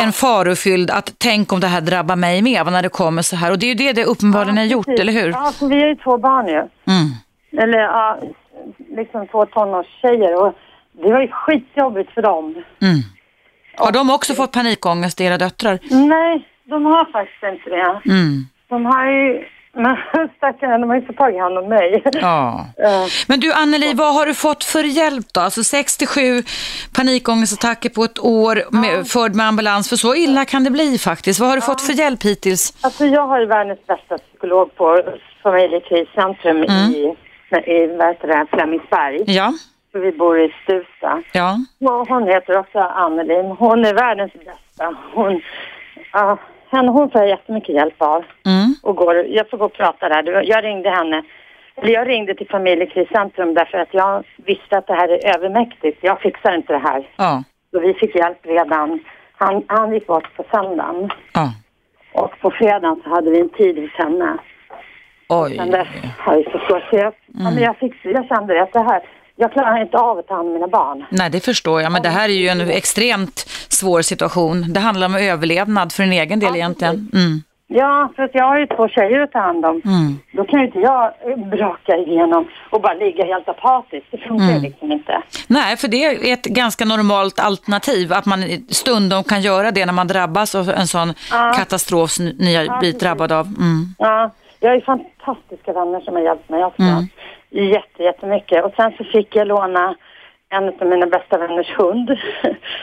B: en farofylld att tänk om det här drabbar mig med, när det kommer så här. Och det är ju det det uppenbarligen har gjort, eller hur?
F: Ja, för vi är ju två barn ju.
B: Mm.
F: Eller ja, liksom två tonårstjejer. Och det var ju skitjobbigt för dem.
B: Mm. Har de också fått panikångest, era döttrar?
F: Nej, de har faktiskt inte det.
B: Mm.
F: De har ju... Men stackarna, de har ju fått tag i hand om mig.
B: Ja.
F: Ja.
B: Men du Anneli, vad har du fått för hjälp då? Alltså 67 panikångestattacker på ett år med, förd med ambulans, för så illa kan det bli faktiskt. Vad har du fått för hjälp hittills?
F: Alltså jag har ju världens bästa psykolog på familjekriscentrum i, i vad heter det, Flemingsberg.
B: Ja,
F: vi bor i Stuvsta.
B: ja.
F: Och hon heter också Anneli. Hon är världens bästa. Hon, ja, henne, hon får jag jättemycket hjälp av.
B: Mm.
F: Och går, jag får gå och prata där. Jag ringde henne. Eller jag ringde till familjekriscentrum därför att jag visste att det här är övermäktigt. Jag fixar inte det här.
B: Ja,
F: Så vi fick hjälp redan. Han, han gick bort på söndagen.
B: ja.
F: Och på fredagen så hade vi en tid hos henne.
B: Oj.
F: Sen dess har så svårt. Så jag, ja, men jag, fick, jag kände att det här, jag klarar inte av att ta hand om mina barn.
B: Nej, det förstår jag, men det här är ju en extremt svår situation. Det handlar om överlevnad för en egen del
F: Ja,
B: egentligen. Mm.
F: Ja, för att jag har ju två tjejer att ta hand om.
B: Mm.
F: Då kan ju inte jag eh, braka igenom och bara ligga helt apatisk. Det funkar
B: Mm.
F: liksom inte.
B: Nej, för det är ett ganska normalt alternativ, att man stundom kan göra det när man drabbas av en sån
F: Ja.
B: katastrof som ni har blivit
F: precis.
B: drabbad av. Mm.
F: Ja, jag har ju fantastiska vänner som har hjälpt mig också.
B: Mm.
F: Jätte, jättemycket. Och sen så fick jag låna en av mina bästa vänners hund.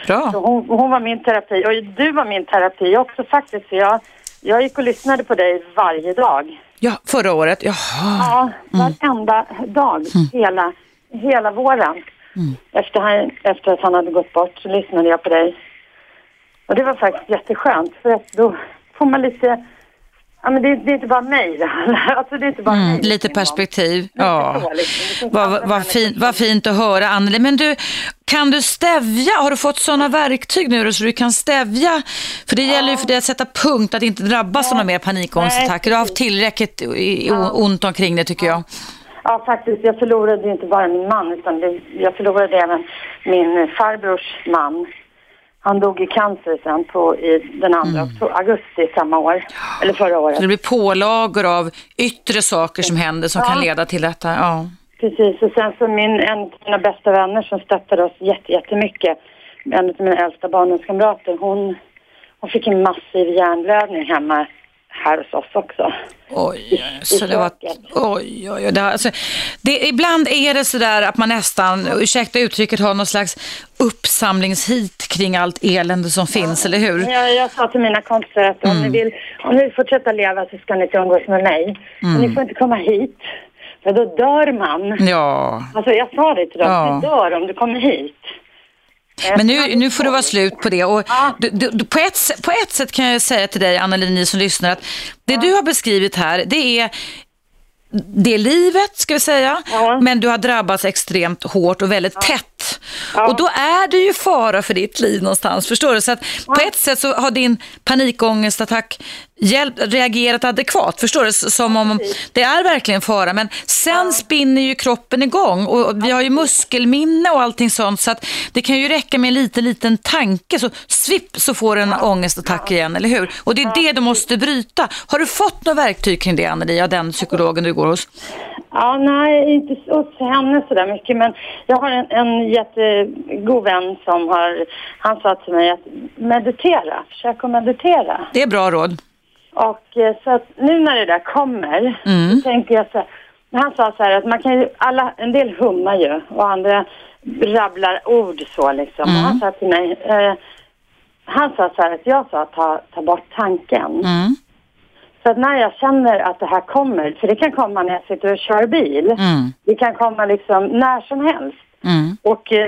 B: Bra.
F: Så hon, hon var min terapi. Och du var min terapi också faktiskt. För jag, jag gick och lyssnade på dig varje dag.
B: Ja, förra året. Jaha.
F: Ja, varenda dag. Hela, hela våren. Efter, han, efter att han hade gått bort så lyssnade jag på dig. Och det var faktiskt jätteskönt. För att då får man lite... Ja, men det, det är inte bara mig det handlar alltså, det är inte bara
B: Mm,
F: mig.
B: lite perspektiv. Ja.
F: så, liksom.
B: Vad vad
F: människor
B: fint, att höra Anneli. Men du, kan du stävja? Har du fått sådana verktyg nu så du kan stävja? För det gäller ju för dig att sätta punkt, att inte drabbas av några mer panikångestattacker. Du har haft tillräckligt i- ont omkring det tycker jag.
F: Ja, faktiskt. Jag förlorade inte bara min man, utan jag förlorade även min farbrors man. Han dog i cancer sen på i den andra okto- augusti samma år, eller förra året.
B: Så det blir pålagor av yttre saker som händer som kan leda till detta. Ja.
F: Precis, och sen så min, en av mina bästa vänner som stöttade oss jätte, jättemycket, en av mina äldsta barndomskamrater, hon, hon fick en massiv hjärnblödning hemma här hos oss också.
B: Oj, så det var... Oj, oj, oj. Det, alltså, det, ibland är det sådär att man nästan, ursäkta uttrycket, har någon slags uppsamlingshit kring allt elände som finns, eller hur?
F: Jag, jag sa till mina kompisar att om, ni vill, om ni vill fortsätta leva så ska ni inte umgås med mig. Men ni får inte komma hit, för då dör man.
B: Ja.
F: Alltså jag sa det till dem,
B: Ja.
F: du dör om du kommer hit.
B: Men nu, nu får det vara slut på det. Och du, du, du, på, ett, på ett sätt kan jag säga till dig, Anneli, ni som lyssnar, att det du har beskrivit här, det är det är livet, ska vi säga,
F: Ja.
B: men du har drabbats extremt hårt och väldigt tätt. Och då är det ju fara för ditt liv någonstans, förstår du? Så att på ett sätt så har din panikångestattack hjälp, reagerat adekvat, förstår du? Som om det är verkligen fara, men sen spinner ju kroppen igång och vi har ju muskelminne och allting sånt, så att det kan ju räcka med en liten, liten tanke, så svipp så får du en ångestattack igen, eller hur? Och det är det du måste bryta. Har du fått några verktyg kring det, Anneli, av den psykologen du går hos?
F: Ja, nej, inte hos henne så där mycket. Men jag har en, en jättegod vän som har, han sa till mig att meditera, försök att meditera.
B: Det är bra råd.
F: Och eh, så att nu när det där kommer,
B: Mm.
F: så tänker jag så här, han sa så här att man kan ju, alla, en del hummar ju och andra rabblar ord så liksom. Och han sa till mig, eh, han sa så här att jag sa ta, ta bort tanken.
B: Mm.
F: Så att när jag känner att det här kommer, för det kan komma när jag sitter och kör bil.
B: Mm.
F: Det kan komma liksom när som helst.
B: Mm.
F: Och eh,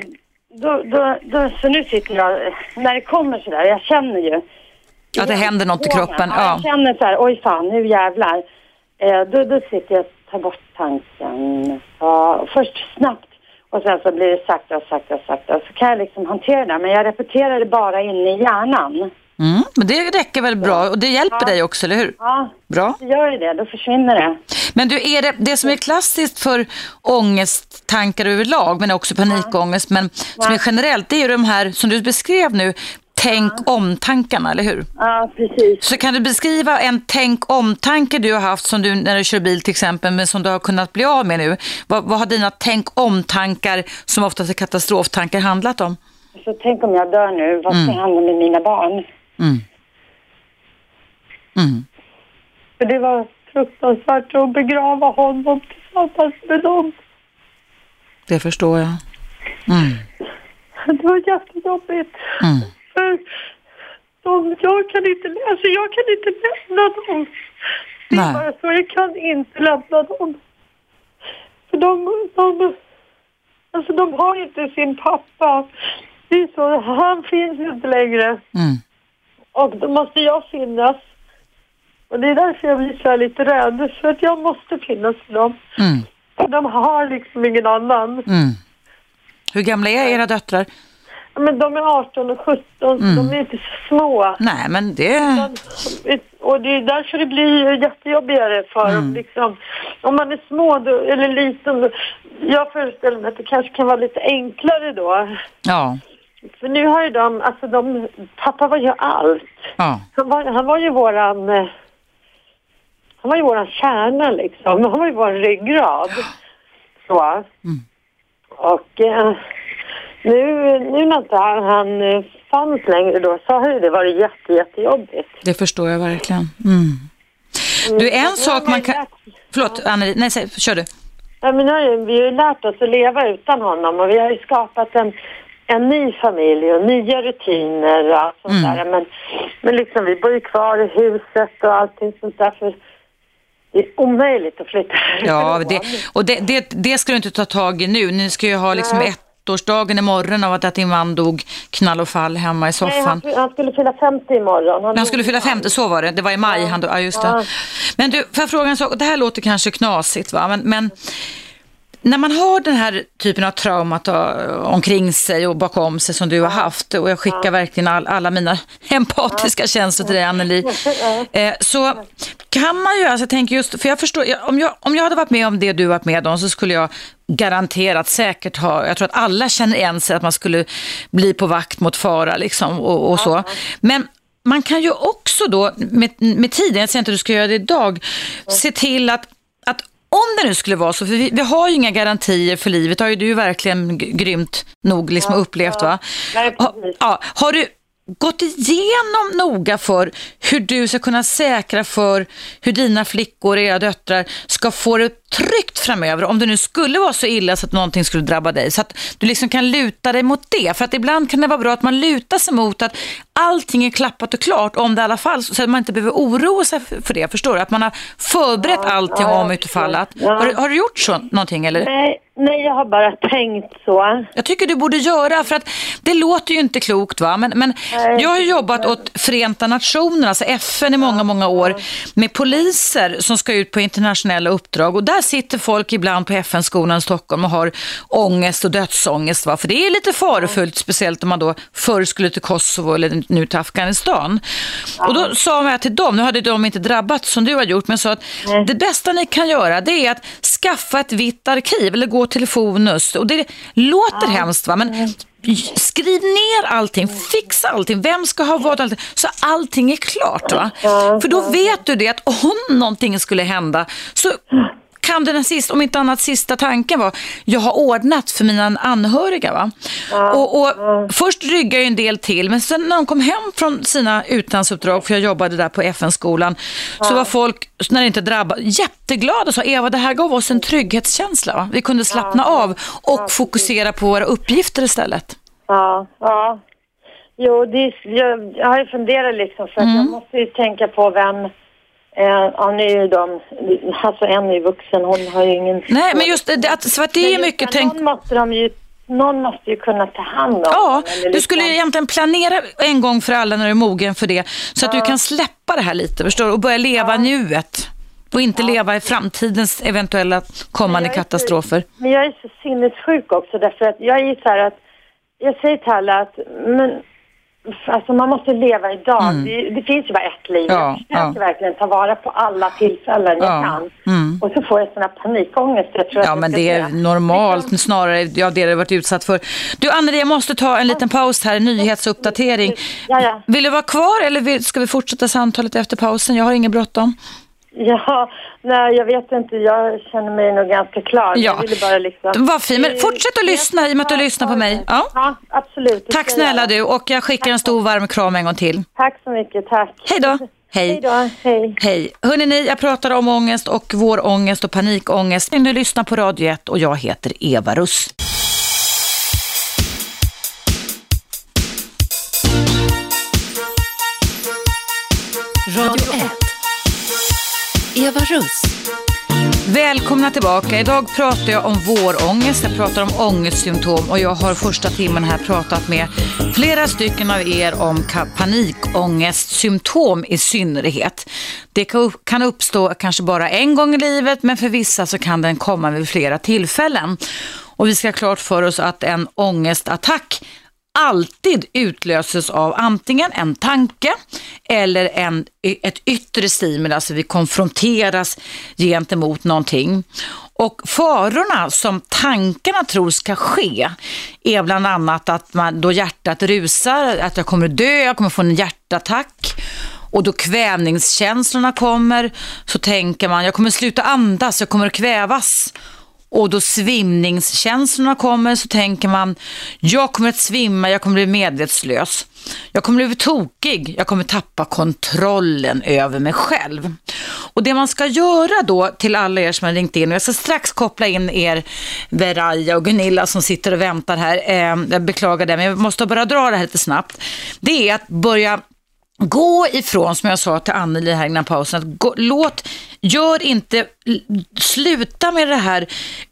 F: då, då, då, så nu sitter jag, när det kommer sådär, jag känner ju.
B: Att det händer något i kroppen,
F: Ja.
B: ja.
F: Jag känner så här, oj fan, nu jävlar. Eh, då, då sitter jag och tar bort tanken. Ja, först snabbt och sen så blir det sakta sakta sakta. Så kan jag liksom hantera det, men jag repeterar det bara inne i hjärnan.
B: Mm, men det räcker väl bra och det hjälper
F: Ja.
B: dig också, eller hur?
F: Ja,
B: Bra.
F: så gör det, då försvinner det.
B: Men du, är det, det som är klassiskt för ångesttankar överlag, men också panikångest, men som är generellt, det är ju de här som du beskrev nu, tänk om-tankarna, eller hur?
F: Ja, precis.
B: Så kan du beskriva en tänk om-tanke du har haft som du när du kör bil till exempel, men som du har kunnat bli av med nu? Vad, vad har dina tänk om-tankar, som oftast är katastroftankar, handlat om?
F: Så tänk om jag dör nu, vad ska hända med mina barn?
B: Mm. Mm.
F: För det var fruktansvärt att begrava honom tillsammans med dem.
B: Det förstår jag. Mm.
F: Det var jättejobbigt.
B: Mm.
F: För de, jag kan inte, alltså jag kan inte lämna dem. Det är bara så, jag kan inte lämna dem. För de, de, alltså de har inte sin pappa. Det är så, han finns inte längre.
B: Mm.
F: Och då måste jag finnas. Och det är därför jag blir så lite rädd. För att jag måste finnas för dem.
B: Mm.
F: För de har liksom ingen annan.
B: Mm. Hur gamla är era döttrar?
F: Men de är 18 och 17 så
B: Mm.
F: de är inte så små.
B: Nej, men det...
F: Och det är därför det blir jättejobbigare för
B: Mm.
F: dem. Liksom. Om man är små då, eller liten. Då, jag föreställer mig att det kanske kan vara lite enklare då.
B: Ja,
F: För nu har ju de, alltså de, pappa var ju allt.
B: ja.
F: Han var, han var ju våran, eh, han var ju våran kärna liksom. Han var ju vår ryggrad. Så.
B: Mm.
F: Och eh, nu, nu när inte han, han eh, fanns längre då har ju det varit jätte, jättejobbigt.
B: Det förstår jag verkligen. Mm. Du, en sak man kan... Förlåt, Anneli. Nej, säg, kör du.
F: Ja, men nu vi har ju lärt oss att leva utan honom och vi har ju skapat en, en ny familj och nya rutiner och allt sånt
B: Mm.
F: där. Men, men liksom vi bor ju kvar i huset och allting sånt där för det är omöjligt att flytta
B: Ja, det, och det, det, det ska du inte ta tag i nu. Ni ska ju ha liksom
F: Nej.
B: Ettårsdagen imorgon av att, din man dog knall och fall hemma i
F: Nej,
B: soffan.
F: han, han skulle fylla 50 imorgon.
B: Han skulle fylla 50, så var det. Det var i maj. Han, ja, just det.
F: Ja.
B: Men du, får jag fråga en sak? Det här låter kanske knasigt, va? Men, men när man har den här typen av traumat då, omkring sig och bakom sig som du har haft, och jag skickar verkligen all, alla mina empatiska känslor till dig, Anneli, eh, så kan man ju, alltså jag tänker just, för jag förstår, om, jag, om jag hade varit med om det du varit med om så skulle jag garanterat säkert ha, jag tror att alla känner igen sig att man skulle bli på vakt mot fara liksom och, och så. Men man kan ju också då med, med tiden, jag säger inte att du ska göra det idag, se till att om det nu skulle vara så, för vi, vi har ju inga garantier för livet, har ju du verkligen grymt nog liksom upplevt va?
F: Nej,
B: Ha,
F: precis.
B: ja, har du gått igenom noga för hur du ska kunna säkra för hur dina flickor, era döttrar, ska få det tryggt framöver om det nu skulle vara så illa så att någonting skulle drabba dig. Så att du liksom kan luta dig mot det. För att ibland kan det vara bra att man lutar sig mot att allting är klappat och klart om det i alla fall, så att man inte behöver oroa sig för det. Förstår du? Att man har förberett allting om utifall att. Har, du- har du gjort så någonting eller?
F: Nej, nej, jag har bara tänkt så.
B: Jag tycker du borde göra, för att det låter ju inte klokt va, men, men jag har jobbat åt Förenta Nationerna, alltså FN i många, många år, med poliser som ska ut på internationella uppdrag. Och där sitter folk ibland på FN-skolan i Stockholm och har ångest och dödsångest va, för det är lite farofullt, speciellt om man då förr skulle till Kosovo eller nu till Afghanistan. Och då sa jag till dem, nu hade de inte drabbats som du har gjort, men sa att det bästa ni kan göra det är att skaffa ett vitt arkiv eller gå till Fonus. Och det låter hemskt va, men skriv ner allting, fixa allting, vem ska ha vad, allting, så allting är klart. Va? För då vet du det att om någonting skulle hända så kan den sist, om inte annat sista tanken var, jag har ordnat för mina anhöriga. Va? Och, och Först ryggar ju en del till, men sen när de kom hem från sina utlandsuppdrag, för jag jobbade där på FN-skolan, så var folk, när det inte drabbade, jätteglada och sa, Eva det här gav oss en trygghetskänsla. Va? Vi kunde slappna av och fokusera på våra uppgifter istället.
F: Ja, ja. Jo, det jag, jag har ju funderat liksom för att
B: Mm.
F: jag måste ju tänka på vem... Eh, ja, nu är ju de... Alltså en är vuxen, hon har ju ingen...
B: Nej, men just det, att, det är mycket tänk...
F: Någon måste de ju... någon måste ju kunna ta hand om
B: Ja, du skulle
F: liksom-
B: egentligen planera en gång för alla när du är mogen för det. Så att du kan släppa det här lite, förstår du? Och börja leva nuet. Och inte leva i framtidens eventuella kommande katastrofer.
F: Men jag är så sinnessjuk också därför att jag är så här att jag säger till alla att men, alltså man måste leva idag. Det, det finns ju bara ett liv.
B: Mm. Ja,
F: jag försöker
B: ja.
F: verkligen ta vara på alla tillfällen
B: Ja,
F: jag kan.
B: mm.
F: Och så får jag sån här panikångest. Jag tror att
B: Ja,
F: jag
B: men det är
F: dö.
B: normalt snarare, ja det har du varit utsatt för. Du Anneli, jag måste ta en liten paus här, en nyhetsuppdatering.
F: Ja, ja.
B: Vill du vara kvar eller vill, ska vi fortsätta samtalet efter pausen? Jag har inget bråttom.
F: Ja, nej jag vet inte. Jag känner mig nog ganska klar.
B: Ja.
F: Jag ville bara liksom...
B: Vad fint, men fortsätt att lyssna i och med att du lyssnar på mig. Ja.
F: Ja, absolut.
B: Tack snälla du och jag skickar en stor varm kram en gång till.
F: Tack så mycket, tack.
B: Hej då. Hej.
F: Hej då, hej.
B: Hej. Hörrni, ni, jag pratar om ångest och vår ångest och panikångest. Ni lyssnar på Radio 1 och jag heter Eva Russ.
E: Radio 1. Eva Russ.
B: Välkomna tillbaka. Idag pratar jag om vårångest, jag pratar om ångestsymptom och jag har första timmen här pratat med flera stycken av er om panikångestsymptom i synnerhet. Det kan kan uppstå kanske bara en gång i livet men för vissa så kan den komma vid flera tillfällen. Och vi ska ha klart för oss att en ångestattack alltid utlöses av antingen en tanke eller en, ett yttre stimul, alltså vi konfronteras gentemot någonting. Och farorna som tankarna tror ska ske är bland annat att man, då hjärtat rusar, att jag kommer dö, jag kommer få en hjärtattack. Och då kvävningskänslorna kommer så tänker man, jag kommer sluta andas, jag kommer att kvävas. Och då svimningskänslorna kommer så tänker man, jag kommer att svimma, jag kommer bli medvetslös. Jag kommer bli tokig, jag kommer tappa kontrollen över mig själv. Och det man ska göra då till alla er som har ringt in, och jag ska strax koppla in er Veraja och Gunilla som sitter och väntar här. Eh, jag beklagar det, men jag måste bara dra det här lite snabbt. Det är att börja Gå ifrån, som jag sa till Anneli här innan pausen, att gå, låt, gör inte, sluta med det här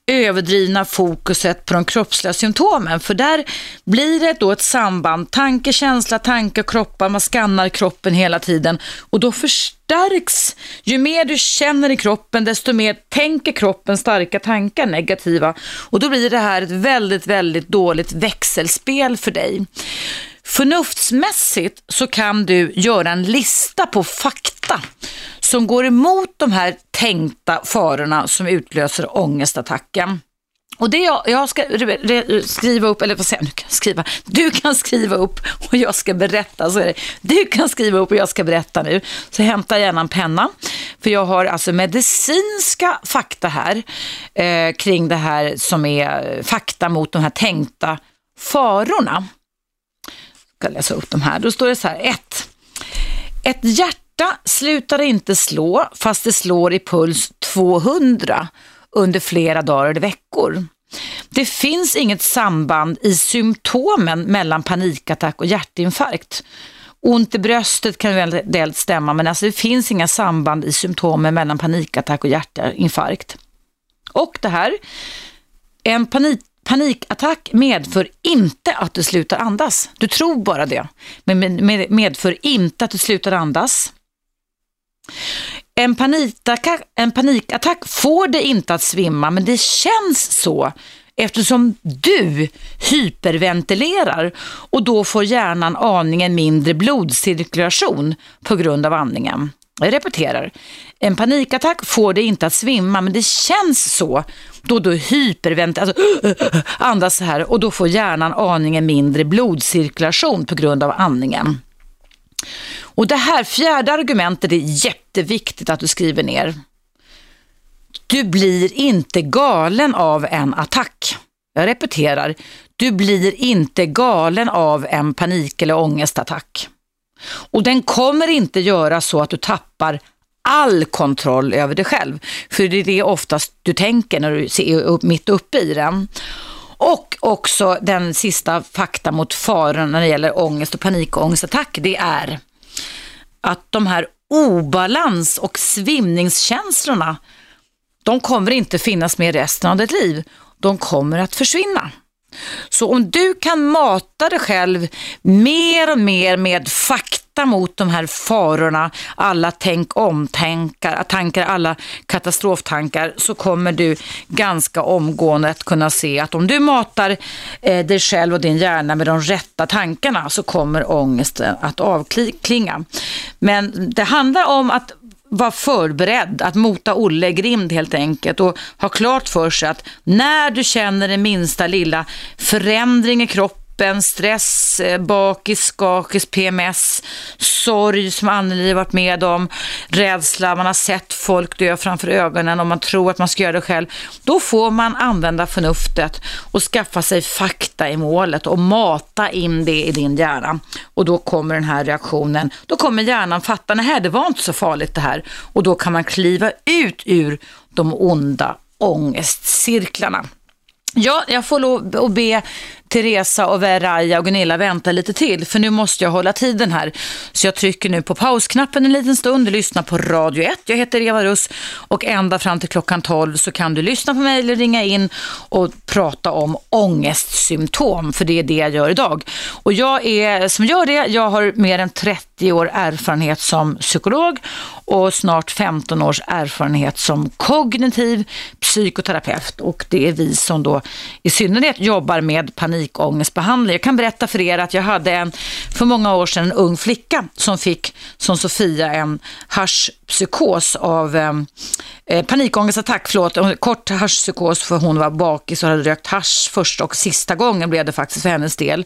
B: överdrivna fokuset på de kroppsliga symptomen, för där blir det då ett samband, tanke, känsla, tanke, kroppar, man skannar kroppen hela tiden. Och då förstärks, ju mer du känner i kroppen, desto mer tänker kroppen starka tankar, negativa, och då blir det här ett väldigt, väldigt dåligt växelspel för dig. Förnuftsmässigt så kan du göra en lista på fakta som går emot de här tänkta farorna som utlöser ångestattacken. Och det jag, jag ska re, re, skriva upp, eller vad säger jag, nu kan skriva, du kan skriva upp och jag ska berätta. Så är det. Du kan skriva upp och jag ska berätta nu. Så hämta gärna en penna. För jag har alltså medicinska fakta här eh, kring det här som är fakta mot de här tänkta farorna ska läsa upp de här. Då står det så här, 1. Ett hjärta slutar inte slå fast det slår i puls 200 under flera dagar eller veckor. Det finns inget samband i symptomen mellan panikattack och hjärtinfarkt. Ont i bröstet kan väl stämma, men alltså det finns inga samband i symptomen mellan panikattack och hjärtinfarkt. Och det här, en panik Panikattack medför inte att du slutar andas. Du tror bara det, men medför inte att du slutar andas. En panikattack, en panikattack får dig inte att svimma, men det känns så eftersom du hyperventilerar och då får hjärnan aningen mindre blodcirkulation på grund av andningen. Jag repeterar. En panikattack får dig inte att svimma, men det känns så då du hyperventilerar, alltså andas så här och då får hjärnan aningen mindre blodcirkulation på grund av andningen. Och det här fjärde argumentet är jätteviktigt att du skriver ner. Du blir inte galen av en attack. Jag repeterar, du blir inte galen av en panik eller ångestattack. Och den kommer inte göra så att du tappar all kontroll över dig själv. För det är det oftast du tänker när du är upp- mitt uppe i den. Och också den sista fakta mot faran när det gäller ångest och panikångestattack, det är att de här obalans och svimningskänslorna, de kommer inte finnas med resten av ditt liv. De kommer att försvinna. Så om du kan mata dig själv mer och mer med fakta mot de här farorna, alla tänk om-tankar, tankar, alla katastroftankar, så kommer du ganska omgående att kunna se att om du matar eh, dig själv och din hjärna med de rätta tankarna så kommer ångesten att avklinga. Men det handlar om att vara förberedd, att mota Olle Grind helt enkelt och ha klart för sig att när du känner den minsta lilla förändring i kroppen stress, eh, bakis, skakis, PMS, sorg som Anneli varit med om, rädsla, man har sett folk dö framför ögonen och man tror att man ska göra det själv. Då får man använda förnuftet och skaffa sig fakta i målet och mata in det i din hjärna. Och då kommer den här reaktionen, då kommer hjärnan fatta, nej det var inte så farligt det här. Och då kan man kliva ut ur de onda ångestcirklarna. Ja, jag får lov att be Teresa och Veraya och Gunilla vänta lite till för nu måste jag hålla tiden här. Så jag trycker nu på pausknappen en liten stund och lyssnar på Radio 1. Jag heter Eva Russ och ända fram till klockan 12 så kan du lyssna på mig eller ringa in och prata om ångestsymptom för det är det jag gör idag. Och jag är som gör det, jag har mer än 30 år erfarenhet som psykolog och snart 15 års erfarenhet som kognitiv psykoterapeut och det är vi som då i synnerhet jobbar med panik panikångestbehandling. Jag kan berätta för er att jag hade en, för många år sedan en ung flicka som fick, som Sofia, en haschpsykos av eh, panikångestattack, förlåt, kort haschpsykos för hon var bakis och hade rökt hasch första och sista gången blev det faktiskt för hennes del.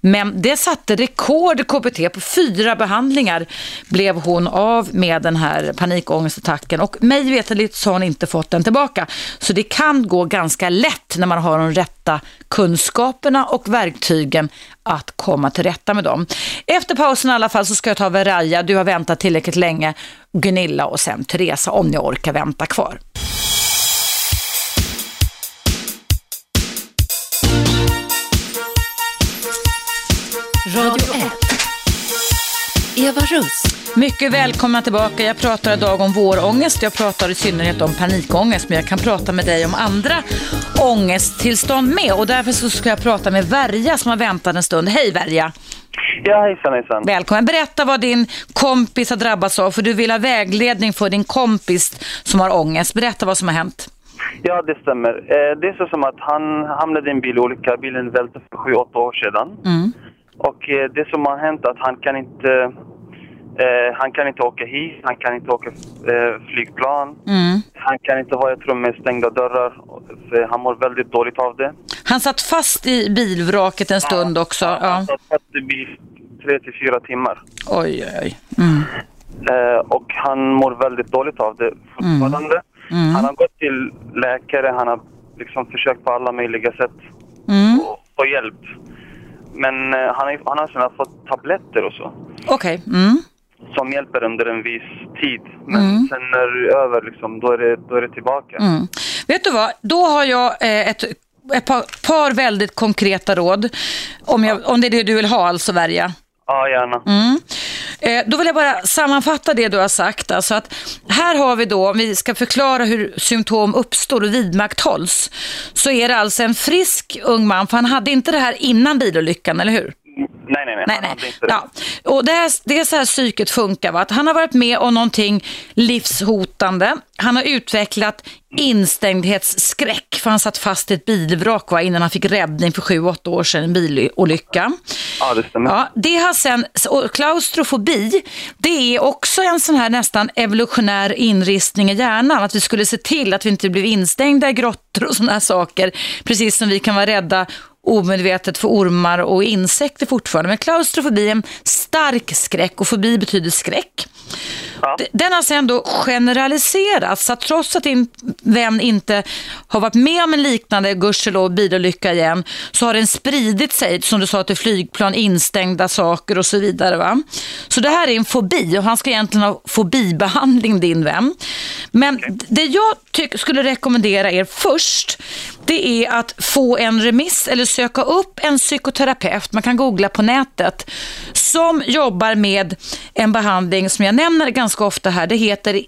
B: Men det satte rekord i KBT. På fyra behandlingar blev hon av med den här panikångestattacken och mig veterligt så har hon inte fått den tillbaka. Så det kan gå ganska lätt när man har de rätta kunskaperna och verktygen att komma till rätta med dem. Efter pausen i alla fall så ska jag ta Veraja, du har väntat tillräckligt länge, Gunilla och sen Teresa om ni orkar vänta kvar.
E: Radio 1. Eva Russ.
B: Mycket välkomna tillbaka. Jag pratar idag om vårångest. Jag pratar i synnerhet om panikångest, men jag kan prata med dig om andra ångesttillstånd med. Och därför så ska jag prata med Verja som har väntat en stund. Hej Verja!
G: Ja, hejsan hejsan.
B: Välkommen. Berätta vad din kompis har drabbats av, för du vill ha vägledning för din kompis som har ångest. Berätta vad som har hänt.
G: Ja, det stämmer. Eh, det är så som att han hamnade i en bilolycka. Bilen välte för sju, åtta år sedan. Mm. Och eh, det som har hänt är att han kan inte eh, han kan inte åka hit, han kan inte åka eh, flygplan. Mm. Han kan inte vara i ett rum med stängda dörrar. han mår väldigt dåligt av det.
B: Han satt fast i bilvraket en stund
G: ja,
B: också?
G: Ja, han satt fast i bil tre till fyra timmar.
B: Oj, oj. Mm.
G: Eh, och han mår väldigt dåligt av det fortfarande. Mm. Mm. Han har gått till läkare, han har liksom försökt på alla möjliga sätt mm. få hjälp. Men eh, han, är, han har sedan fått tabletter och så.
B: Okej. Okay. Mm.
G: Som hjälper under en viss tid. Men mm. sen när det är över, liksom, då, är det, då är det tillbaka.
B: Mm. Vet du vad? Då har jag eh, ett, ett par, par, väldigt konkreta råd. Om, jag, om det är det du vill ha, alltså Värja.
G: Ja, gärna.
B: Eh, då vill jag bara sammanfatta det du har sagt. Alltså att här har vi då, om vi ska förklara hur symptom uppstår och vidmakthålls, så är det alltså en frisk ung man, för han hade inte det här innan bilolyckan, eller hur?
G: Nej, nej, nej. nej, nej.
B: Ja. Och det, är, det är så här psyket funkar. Va? Att han har varit med om någonting livshotande. Han har utvecklat instängdhetsskräck för han satt fast i ett bilvrak va? innan han fick räddning för sju, åtta år sedan, en bilolycka.
G: Ja, det stämmer.
B: Ja, det har sen, och klaustrofobi, det är också en sån här nästan evolutionär inristning i hjärnan. Att vi skulle se till att vi inte blev instängda i grottor och sådana här saker. Precis som vi kan vara rädda omedvetet för ormar och insekter fortfarande. Men klaustrofobi är en stark skräck och fobi betyder skräck. Ja. Den har sen då generaliserats, så att trots att din vän inte har varit med om en liknande gudskelov bilolycka igen, så har den spridit sig, som du sa, till flygplan, instängda saker och så vidare. Va? Så det här är en fobi och han ska egentligen ha fobibehandling, din vän. Men okay. det jag skulle rekommendera er först, det är att få en remiss eller söka upp en psykoterapeut, man kan googla på nätet, som jobbar med en behandling som jag nämner ganska ofta här. Det heter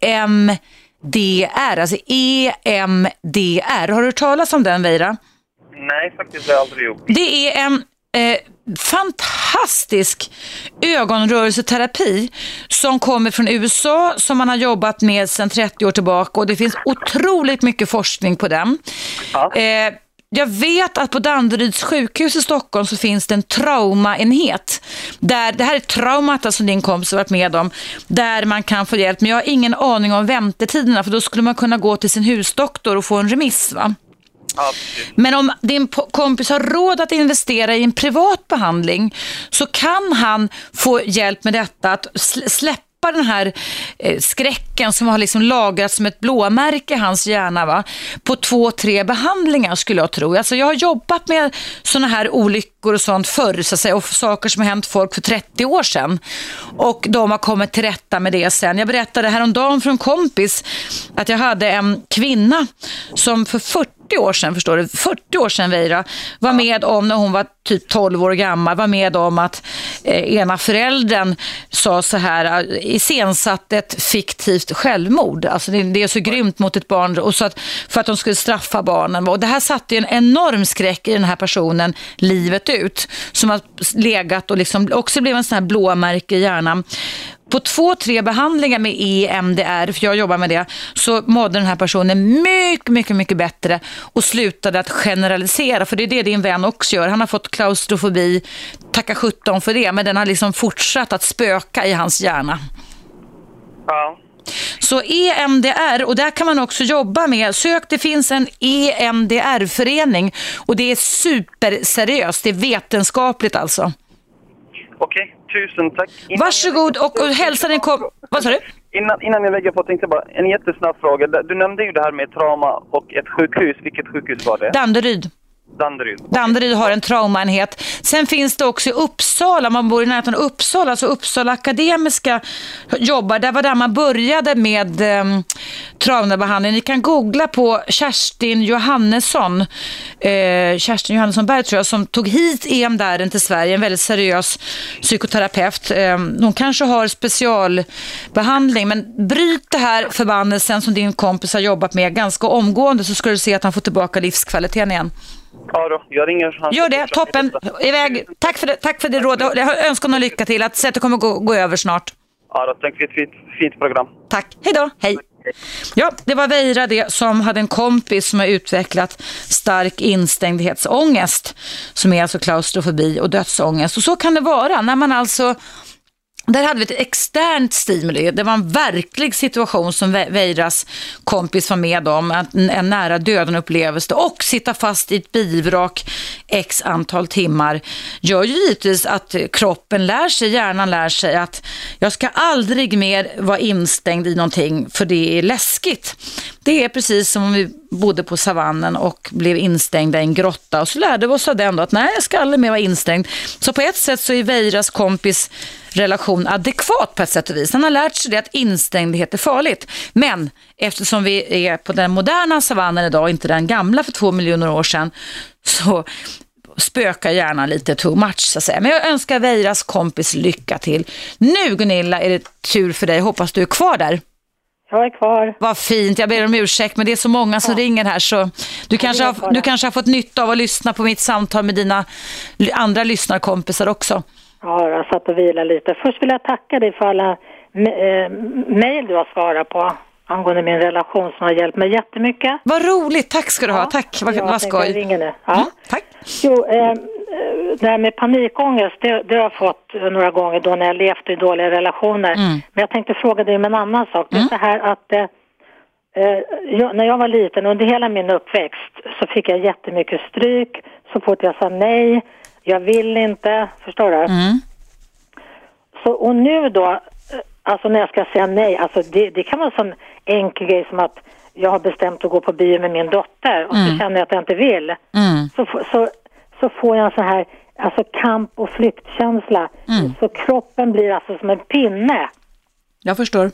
B: EMDR, alltså EMDR. Har du hört talas om den, Veira?
G: Nej, faktiskt har jag aldrig gjort.
B: Det är en eh, fantastisk ögonrörelseterapi som kommer från USA som man har jobbat med sedan 30 år tillbaka och det finns otroligt mycket forskning på den.
G: Ja.
B: Eh, jag vet att på Danderyds sjukhus i Stockholm så finns det en traumaenhet. Där, det här är traumat som din kompis har varit med om, där man kan få hjälp. Men jag har ingen aning om väntetiderna för då skulle man kunna gå till sin husdoktor och få en remiss va? Men om din kompis har råd att investera i en privat behandling så kan han få hjälp med detta att sl- släppa den här eh, skräcken som har liksom lagrats som ett blåmärke i hans hjärna va? på två, tre behandlingar skulle jag tro. Alltså jag har jobbat med sådana här olyckor och sånt förr så att säga, och saker som har hänt folk för 30 år sedan. Och de har kommit till rätta med det sen. Jag berättade häromdagen för en kompis att jag hade en kvinna som för 40 år sedan, förstår du, 40 år sedan Veira, var med om när hon var typ 12 år gammal, var med om att eh, ena föräldern sa så här, eh, iscensatte ett fiktivt självmord. Alltså det, det är så grymt mot ett barn och så att, för att de skulle straffa barnen. Och det här satte ju en enorm skräck i den här personen livet ut, som har legat och liksom också blev en sån här blåmärke i hjärnan. På två, tre behandlingar med EMDR, för jag jobbar med det, så mådde den här personen mycket, mycket, mycket bättre och slutade att generalisera. För det är det din vän också gör. Han har fått klaustrofobi, tacka 17 för det, men den har liksom fortsatt att spöka i hans hjärna.
G: Ja.
B: Så EMDR, och där kan man också jobba med, sök det finns en EMDR-förening och det är superseriöst, det är vetenskapligt alltså.
G: Okej, tusen tack. Innan
B: Varsågod och, och hälsa din kom... Vad sa du?
G: Innan, innan jag lägger på tänkte jag bara, en jättesnabb fråga. Du nämnde ju det här med trauma och ett sjukhus. Vilket sjukhus var det?
B: Danderyd.
G: Danderyd.
B: Danderyd har en traumaenhet. Sen finns det också i Uppsala, man bor i närheten av Uppsala, så Uppsala Akademiska jobbar, där var där man började med eh, traumabehandling. Ni kan googla på Kerstin Johannesson, eh, Kerstin Johannesson Berg tror jag, som tog hit EMDR till Sverige, en väldigt seriös psykoterapeut. Eh, hon kanske har specialbehandling, men bryt det här förbannelsen som din kompis har jobbat med ganska omgående så ska du se att han får tillbaka livskvaliteten igen.
G: Ja då, jag ringer. Han
B: Gör det, toppen. Iväg. Tack för det, tack för det rådet. Jag önskar honom lycka till. Att sättet kommer gå, gå över snart.
G: Ja då, tack för ett fint, fint program.
B: Tack. Hej då. Hej. Ja, det var Veira det som hade en kompis som har utvecklat stark instängdhetsångest som är alltså klaustrofobi och dödsångest. Och så kan det vara när man alltså där hade vi ett externt stimuli. Det var en verklig situation som Veiras kompis var med om. En, en nära döden upplevelse och sitta fast i ett bilvrak x antal timmar gör ju givetvis att kroppen lär sig, hjärnan lär sig att jag ska aldrig mer vara instängd i någonting för det är läskigt. Det är precis som om vi bodde på savannen och blev instängda i en grotta och så lärde vi oss av den då att nej, jag ska aldrig mer vara instängd. Så på ett sätt så är Veiras kompis relation adekvat på ett sätt och vis. Han har lärt sig det att instängdhet är farligt. Men eftersom vi är på den moderna savannen idag, inte den gamla för två miljoner år sedan, så spökar hjärnan lite too much så att säga. Men jag önskar Veiras kompis lycka till. Nu Gunilla är det tur för dig, hoppas du är kvar där.
H: Jag är kvar.
B: Vad fint, jag ber om ursäkt men det är så många som ringer här så du kanske, har, du kanske har fått nytta av att lyssna på mitt samtal med dina andra lyssnarkompisar också.
H: Ja, jag satt och vilade lite. Först vill jag tacka dig för alla eh, mejl du har svarat på angående min relation som har hjälpt mig jättemycket.
B: Vad roligt, tack ska du ha, tack, vad,
H: jag
B: vad
H: tänkte jag
B: skoj.
H: ringer nu. Ja.
B: Mm, tack.
H: Jo, eh, det här med panikångest, det, det har jag fått eh, några gånger då när jag levt i dåliga relationer.
B: Mm.
H: Men jag tänkte fråga dig om en annan sak. Det är så här att eh, eh, jag, när jag var liten, under hela min uppväxt, så fick jag jättemycket stryk så fort jag sa nej, jag vill inte, förstår du?
B: Mm.
H: Så, och nu då, eh, alltså när jag ska säga nej, alltså det, det kan vara en sån enkel grej som att jag har bestämt att gå på bio med min dotter och så känner jag att jag inte vill.
B: Mm.
H: Så, så, så får jag en sån här alltså kamp och flyktkänsla. Så kroppen blir alltså som en pinne.
B: Jag förstår.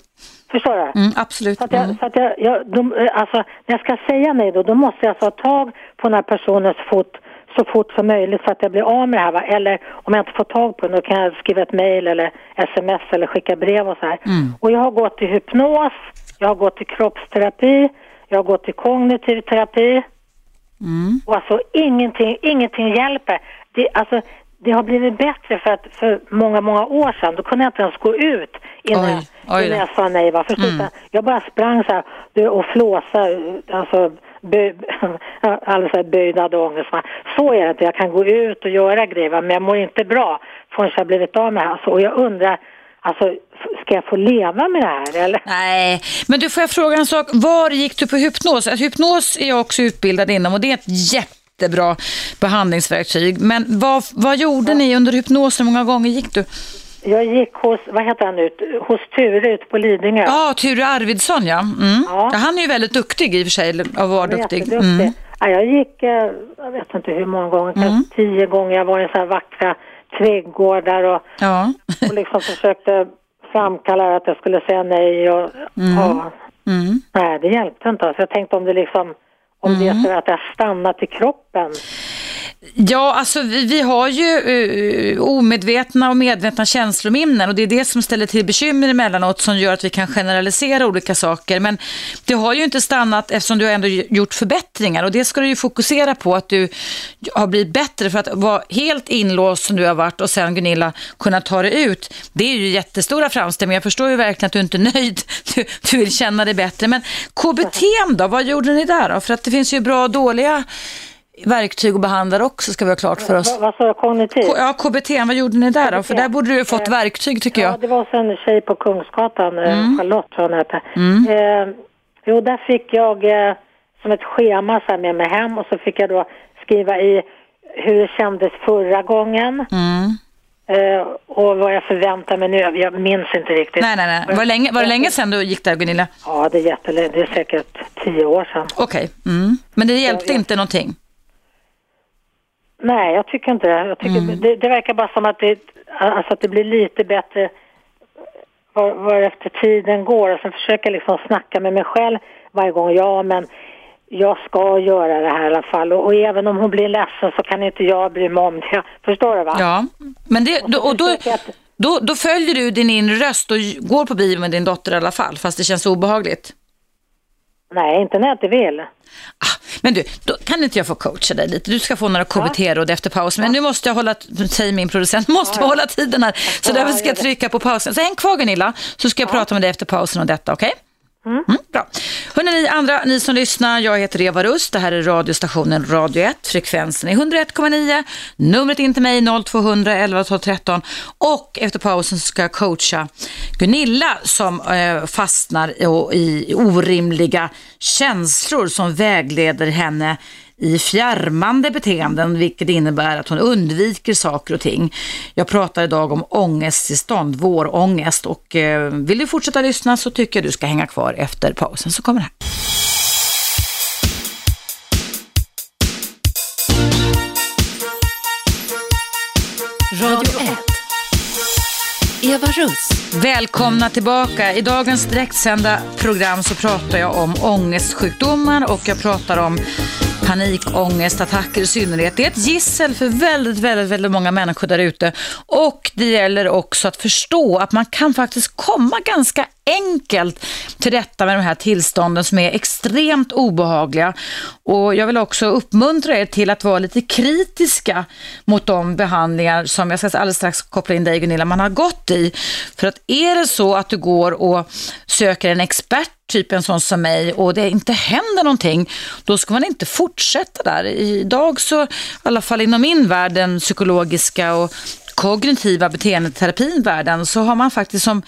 H: Förstår du?
B: Mm, absolut.
H: Så att jag,
B: Mm.
H: så att jag, jag de, alltså, när jag ska säga nej då, då måste jag alltså ha tag på den här personens fot så fort som möjligt så att jag blir av med det här. Va? Eller om jag inte får tag på den då kan jag skriva ett mejl eller sms eller skicka brev och så här. Och jag har gått till hypnos, jag har gått till kroppsterapi, jag har gått till kognitiv terapi. Mm. Och alltså ingenting, ingenting hjälper. Det, alltså, det har blivit bättre för att för många, många år sedan då kunde jag inte ens gå ut innan, oj, oj innan jag sa nej. Va? Förstår mm. Jag bara sprang så här och flåsade, alltså bö, alltså böjd ångest. Så är det inte. Jag kan gå ut och göra grejer men jag mår inte bra förrän jag blivit av med det. Alltså, och jag undrar, alltså ska jag få leva med det här eller?
B: Nej, men du får jag fråga en sak. Var gick du på hypnos? Alltså, hypnos är jag också utbildad inom och det är ett jättebra behandlingsverktyg. Men vad, vad gjorde ja. ni under hypnosen? Hur många gånger gick du?
H: Jag gick hos, vad heter han nu, hos Ture ute på Lidingö.
B: Ja, Ture Arvidsson ja. Mm. ja. Han är ju väldigt duktig i och för sig, och var duktig. Mm.
H: Ja, jag gick, eh, jag vet inte hur många gånger, kanske mm. tio gånger. Jag var i så här vackra trädgårdar och, ja. och liksom försökte framkalla att jag skulle säga nej och, mm. och mm. nej det hjälpte inte. Så jag tänkte om det liksom, om det är mm. så att jag stannat i kroppen.
B: Ja, alltså vi, vi har ju uh, omedvetna och medvetna känslominnen och det är det som ställer till bekymmer emellanåt som gör att vi kan generalisera olika saker. Men det har ju inte stannat eftersom du har ändå gjort förbättringar och det ska du ju fokusera på att du har blivit bättre för att vara helt inlåst som du har varit och sen Gunilla kunna ta dig ut. Det är ju jättestora framsteg men jag förstår ju verkligen att du inte är nöjd. Du, du vill känna dig bättre. Men KBT då, vad gjorde ni där då? För att det finns ju bra och dåliga verktyg och behandlar också ska vi ha klart för oss.
H: Vad sa jag, kognitiv?
B: ja, KBT, vad gjorde ni där då? För där borde du fått verktyg tycker jag.
H: Ja, det var en tjej på Kungsgatan, eh, mm. Charlotte tror hon hette. Mm. Eh, jo, där fick jag eh, som ett schema så med mig hem och så fick jag då skriva i hur det kändes förra gången. Mm. Uh, och vad jag förväntar mig nu, jag minns inte riktigt.
B: Nej, nej, nej. Var länge, var det länge sedan du gick där Gunilla?
H: Ja, det är jättelänge, det är säkert tio år sedan.
B: Okej, okay. mm. men det hjälpte jag, inte någonting?
H: Nej, jag tycker inte det. Jag tycker mm. det, det, verkar bara som att det, alltså att det blir lite bättre var, var efter tiden går. Och sen försöker jag liksom snacka med mig själv varje gång. Ja, men jag ska göra det här i alla fall. Och, och, även om hon blir ledsen så kan inte jag bry mig om det. Förstår du va?
B: Ja, men det, och, och då, då, då följer du din inre röst och går på bio med din dotter i alla fall, fast det känns obehagligt.
H: Nej, inte när jag inte vill.
B: Ah, men du, då kan inte jag få coacha dig lite? Du ska få några KBT-råd efter pausen. Men nu måste jag hålla, säger min producent, måste ja, hålla tiden här. Så därför ska jag trycka på pausen. Så häng kvar Gunilla, så ska jag prata med dig efter pausen om detta, okej? Okay? Mm. Mm, bra. Hörrni, ni andra, ni som lyssnar, jag heter Eva Rust. Det här är radiostationen Radio 1. Frekvensen är 101,9. Numret in till mig 0200 11 12 13. Och efter pausen ska jag coacha Gunilla som eh, fastnar i, i orimliga känslor som vägleder henne i fjärmande beteenden, vilket innebär att hon undviker saker och ting. Jag pratar idag om ångesttillstånd, vårångest och eh, vill du fortsätta lyssna så tycker jag du ska hänga kvar efter pausen så kommer det här.
E: Radio 1. Eva Russ.
B: Välkomna tillbaka. I dagens direktsända program så pratar jag om ångestsjukdomar och jag pratar om panikångestattacker i synnerhet. Det är ett gissel för väldigt, väldigt, väldigt många människor där ute. Och det gäller också att förstå att man kan faktiskt komma ganska enkelt till rätta med de här tillstånden som är extremt obehagliga. Och jag vill också uppmuntra er till att vara lite kritiska mot de behandlingar som jag ska alldeles strax koppla in dig Gunilla, man har gått i. För att är det så att du går och söker en expert typ en sån som mig och det inte händer någonting, då ska man inte fortsätta där. Idag så, i alla fall inom min värld, den psykologiska och kognitiva beteendeterapin världen, så har man faktiskt som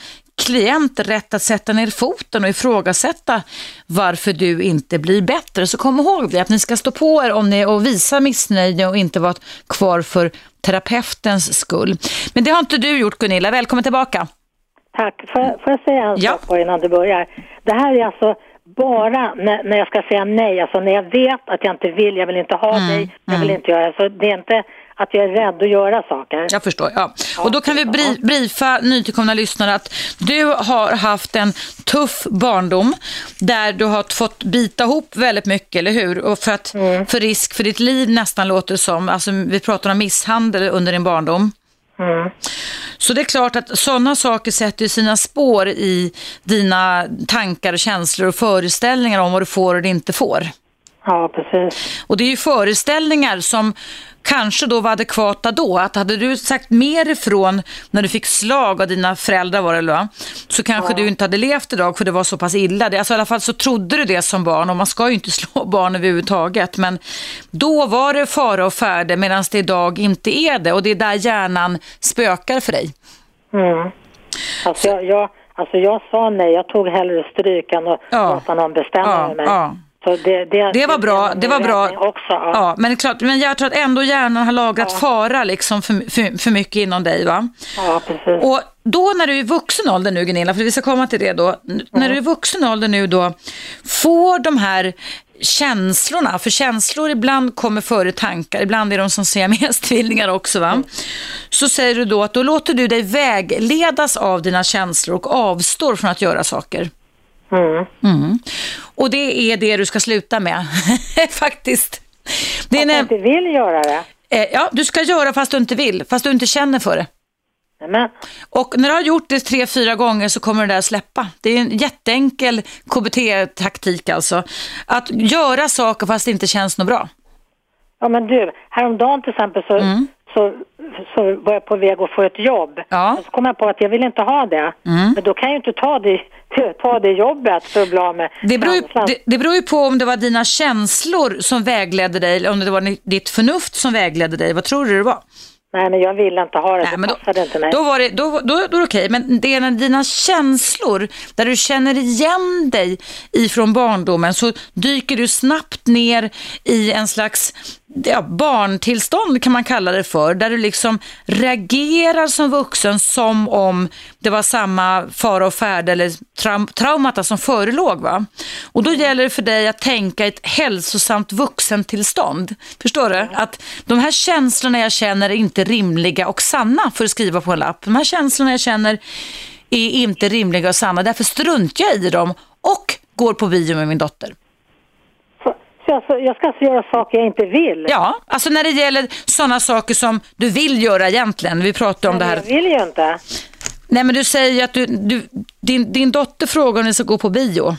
B: klient rätt att sätta ner foten och ifrågasätta varför du inte blir bättre. Så kom ihåg det, att ni ska stå på er om ni och visa missnöje och inte vara kvar för terapeutens skull. Men det har inte du gjort Gunilla, välkommen tillbaka.
H: Tack. Får jag, får jag säga en ja. sak innan du börjar? Det här är alltså bara när, när jag ska säga nej, alltså när jag vet att jag inte vill, jag vill inte ha mm, dig, jag vill mm. inte göra så det är inte att jag är rädd att göra saker.
B: Jag förstår, ja. ja. Och då kan vi bri briefa nytillkomna lyssnare att du har haft en tuff barndom där du har fått bita ihop väldigt mycket, eller hur? Och för, att, mm. för risk för ditt liv nästan låter det som. Alltså, vi pratar om misshandel under din barndom. Mm. Så det är klart att sådana saker sätter sina spår i dina tankar och känslor och föreställningar om vad du får och inte får.
H: Ja, precis.
B: Och det är ju föreställningar som kanske då var adekvata då. Att hade du sagt mer ifrån när du fick slag av dina föräldrar var det va? Så kanske
H: Ja.
B: du inte hade levt idag för det var så pass illa. Alltså i alla fall så trodde du det som barn och man ska ju inte slå barn överhuvudtaget. Men då var det fara och färde medan det idag inte är det. Och det är där hjärnan spökar för dig.
H: Mm. Alltså jag, jag, alltså jag sa nej, jag tog hellre stryk än att
B: Ja.
H: låta någon bestämma
B: Ja,
H: mig.
B: ja.
H: Det, det,
B: Det var bra, det var bra.
H: Också, ja.
B: Ja, men klart, men jag tror att ändå hjärnan har lagrat fara liksom för, för, för mycket inom dig va?
H: ja, precis.
B: Och då när du är i vuxen ålder nu Gunilla, för vi ska komma till det då. N- När du är i vuxen ålder nu då, får de här känslorna, för känslor ibland kommer före tankar, ibland är de som siamestvillingar också va. Så säger du då att då låter du dig vägledas av dina känslor och avstår från att göra saker.
H: Mm.
B: Mm. Och det är det du ska sluta med, faktiskt. Det är
H: jag inte vill göra det.
B: eh, ja, du ska göra fast du inte vill, fast du inte känner för det.
H: Nej, Men,
B: Och när du har gjort det tre, fyra gånger så kommer det där släppa. Det är en jätteenkel KBT-taktik alltså. Att göra saker fast det inte känns något bra.
H: ja men du, häromdagen till exempel så,
B: Mm.
H: så, så var jag på väg att få ett jobb.
B: Ja. Mm.
H: Så kom jag på att jag vill inte ha det. Men då kan jag ju inte ta det, ta det jobbet för att bli av med
B: Det beror, ju, det, det beror ju på om det var dina känslor som vägledde dig eller om det var ditt förnuft som vägledde dig. Vad tror du det var?
H: Nej, men jag vill inte ha det.
B: Nej,
H: det
B: men då,
H: passade inte mig.
B: då, var det, då, då, då är det okej, men det är när dina känslor, där du känner igen dig ifrån barndomen, så dyker du snabbt ner i en slags ja, barntillstånd kan man kalla det för, där du liksom reagerar som vuxen som om det var samma fara och färde eller traum, traumata som förelåg. Va? Och då gäller det för dig att tänka ett hälsosamt vuxentillstånd. Förstår du? Att de här känslorna jag känner är inte rimliga och sanna för att skriva på en lapp. De här känslorna jag känner är inte rimliga och sanna. Därför struntar jag i dem och går på bio med min dotter.
H: Så alltså, jag ska alltså göra saker jag inte vill.
B: Ja, alltså när det gäller sådana saker som du vill göra egentligen. Vi pratar om det
H: Men
B: här.
H: jag vill ju inte.
B: Nej, men du säger ju att du, du, din, din dotter frågar om ni ska gå på bio.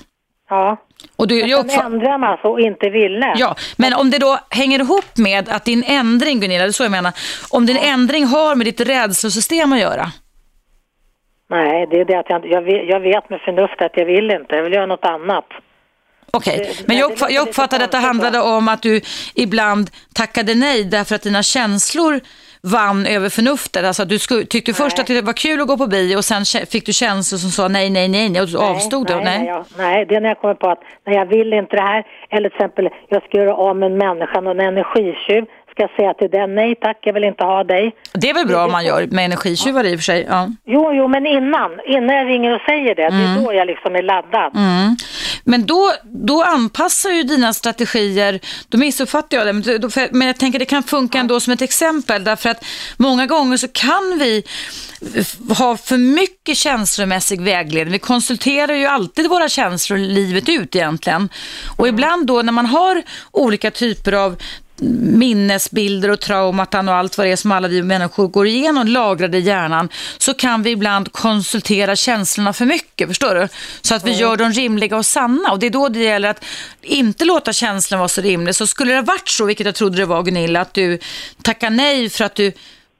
H: Ja.
B: Och du, jag
H: Sen
B: uppfa-
H: ändrar man alltså och inte ville.
B: Ja, men om det då hänger ihop med att din ändring, Gunilla, det är så jag menar, om din ändring har med ditt rädslosystem att göra.
H: Nej, det är det att jag, jag, vet, jag vet med förnuft att jag vill inte. Jag vill göra något annat.
B: Okej,
H: Det-
B: men
H: nej,
B: jag,
H: låter
B: jag uppfattade att det handlade om att du ibland tackade nej därför att dina känslor vann över förnuftet. Alltså att du tyckte först att det var kul att gå på bio och sen fick du känslor som sa nej, nej, nej, nej och du avstod då.
H: nej,
B: Nej.
H: nej, jag, nej, det är när jag kommer på att nej, jag vill inte det här. Eller till exempel, jag ska göra av med en människa, någon energitjuv. Ska säga till den, nej tack, jag vill inte ha dig.
B: Det är väl bra om man gör med energitjuvar i och för sig. Ja.
H: Jo, jo, men innan, innan jag ringer och säger det, det
B: Mm.
H: är då jag liksom är laddad.
B: Men då, då anpassar ju dina strategier, då missuppfattar jag det, men, då, men jag tänker det kan funka ändå som ett exempel därför att många gånger så kan vi ha för mycket känslomässig vägledning. Vi konsulterar ju alltid våra känslor livet ut egentligen. Och ibland då när man har olika typer av minnesbilder och traumatan och allt vad det är som alla vi människor går igenom lagrade i hjärnan så kan vi ibland konsultera känslorna för mycket, förstår du? Så att vi gör dem rimliga och sanna och det är då det gäller att inte låta känslan vara så rimlig. Så skulle det ha varit så, vilket jag trodde det var Gunilla, att du tackar nej för att du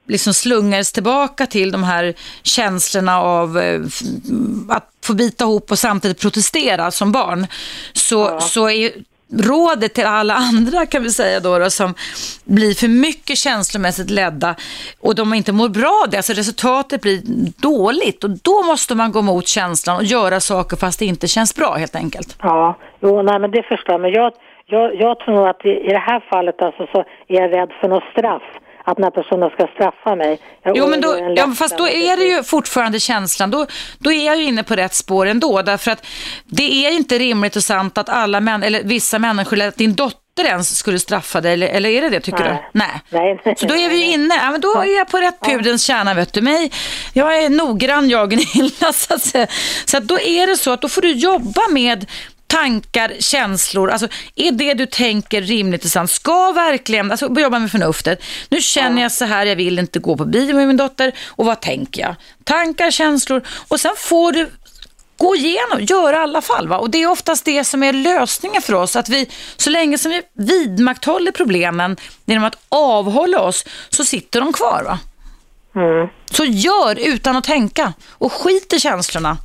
B: liksom slungades tillbaka till de här känslorna av eh, att få bita ihop och samtidigt protestera som barn, så, så är rådet till alla andra kan vi säga då, då som blir för mycket känslomässigt ledda och de inte mår bra av det, alltså resultatet blir dåligt och då måste man gå mot känslan och göra saker fast det inte känns bra helt enkelt.
H: Ja, jo, nej, men det förstår jag. Men jag, jag, jag tror nog att i, i det här fallet alltså, så är jag rädd för något straff. Att den här personen ska straffa mig. Jag
B: Jo, men då, ja, fast då är det ju fortfarande känslan. Då, då är jag ju inne på rätt spår ändå. Därför att det är inte rimligt och sant att alla män, eller vissa människor, eller att din dotter ens skulle straffa dig. Eller, eller är det det tycker
H: Nej.
B: du? Nej.
H: Nej,
B: Så då är vi ju inne, ja, men då är jag på rätt pudens kärna vet du mig. Jag är noggrann jag Gunilla. Så, att, så att då är det så att då får du jobba med tankar, känslor, alltså är det du tänker rimligt och sant? Ska verkligen, alltså jobba med förnuftet. Nu känner jag så här, jag vill inte gå på bio med min dotter och vad tänker jag? Tankar, känslor och sen får du gå igenom, göra i alla fall. Va? Och det är oftast det som är lösningen för oss. Att vi, så länge som vi vidmakthåller problemen genom att avhålla oss, så sitter de kvar. Va? Mm. Så gör utan att tänka och skit i känslorna.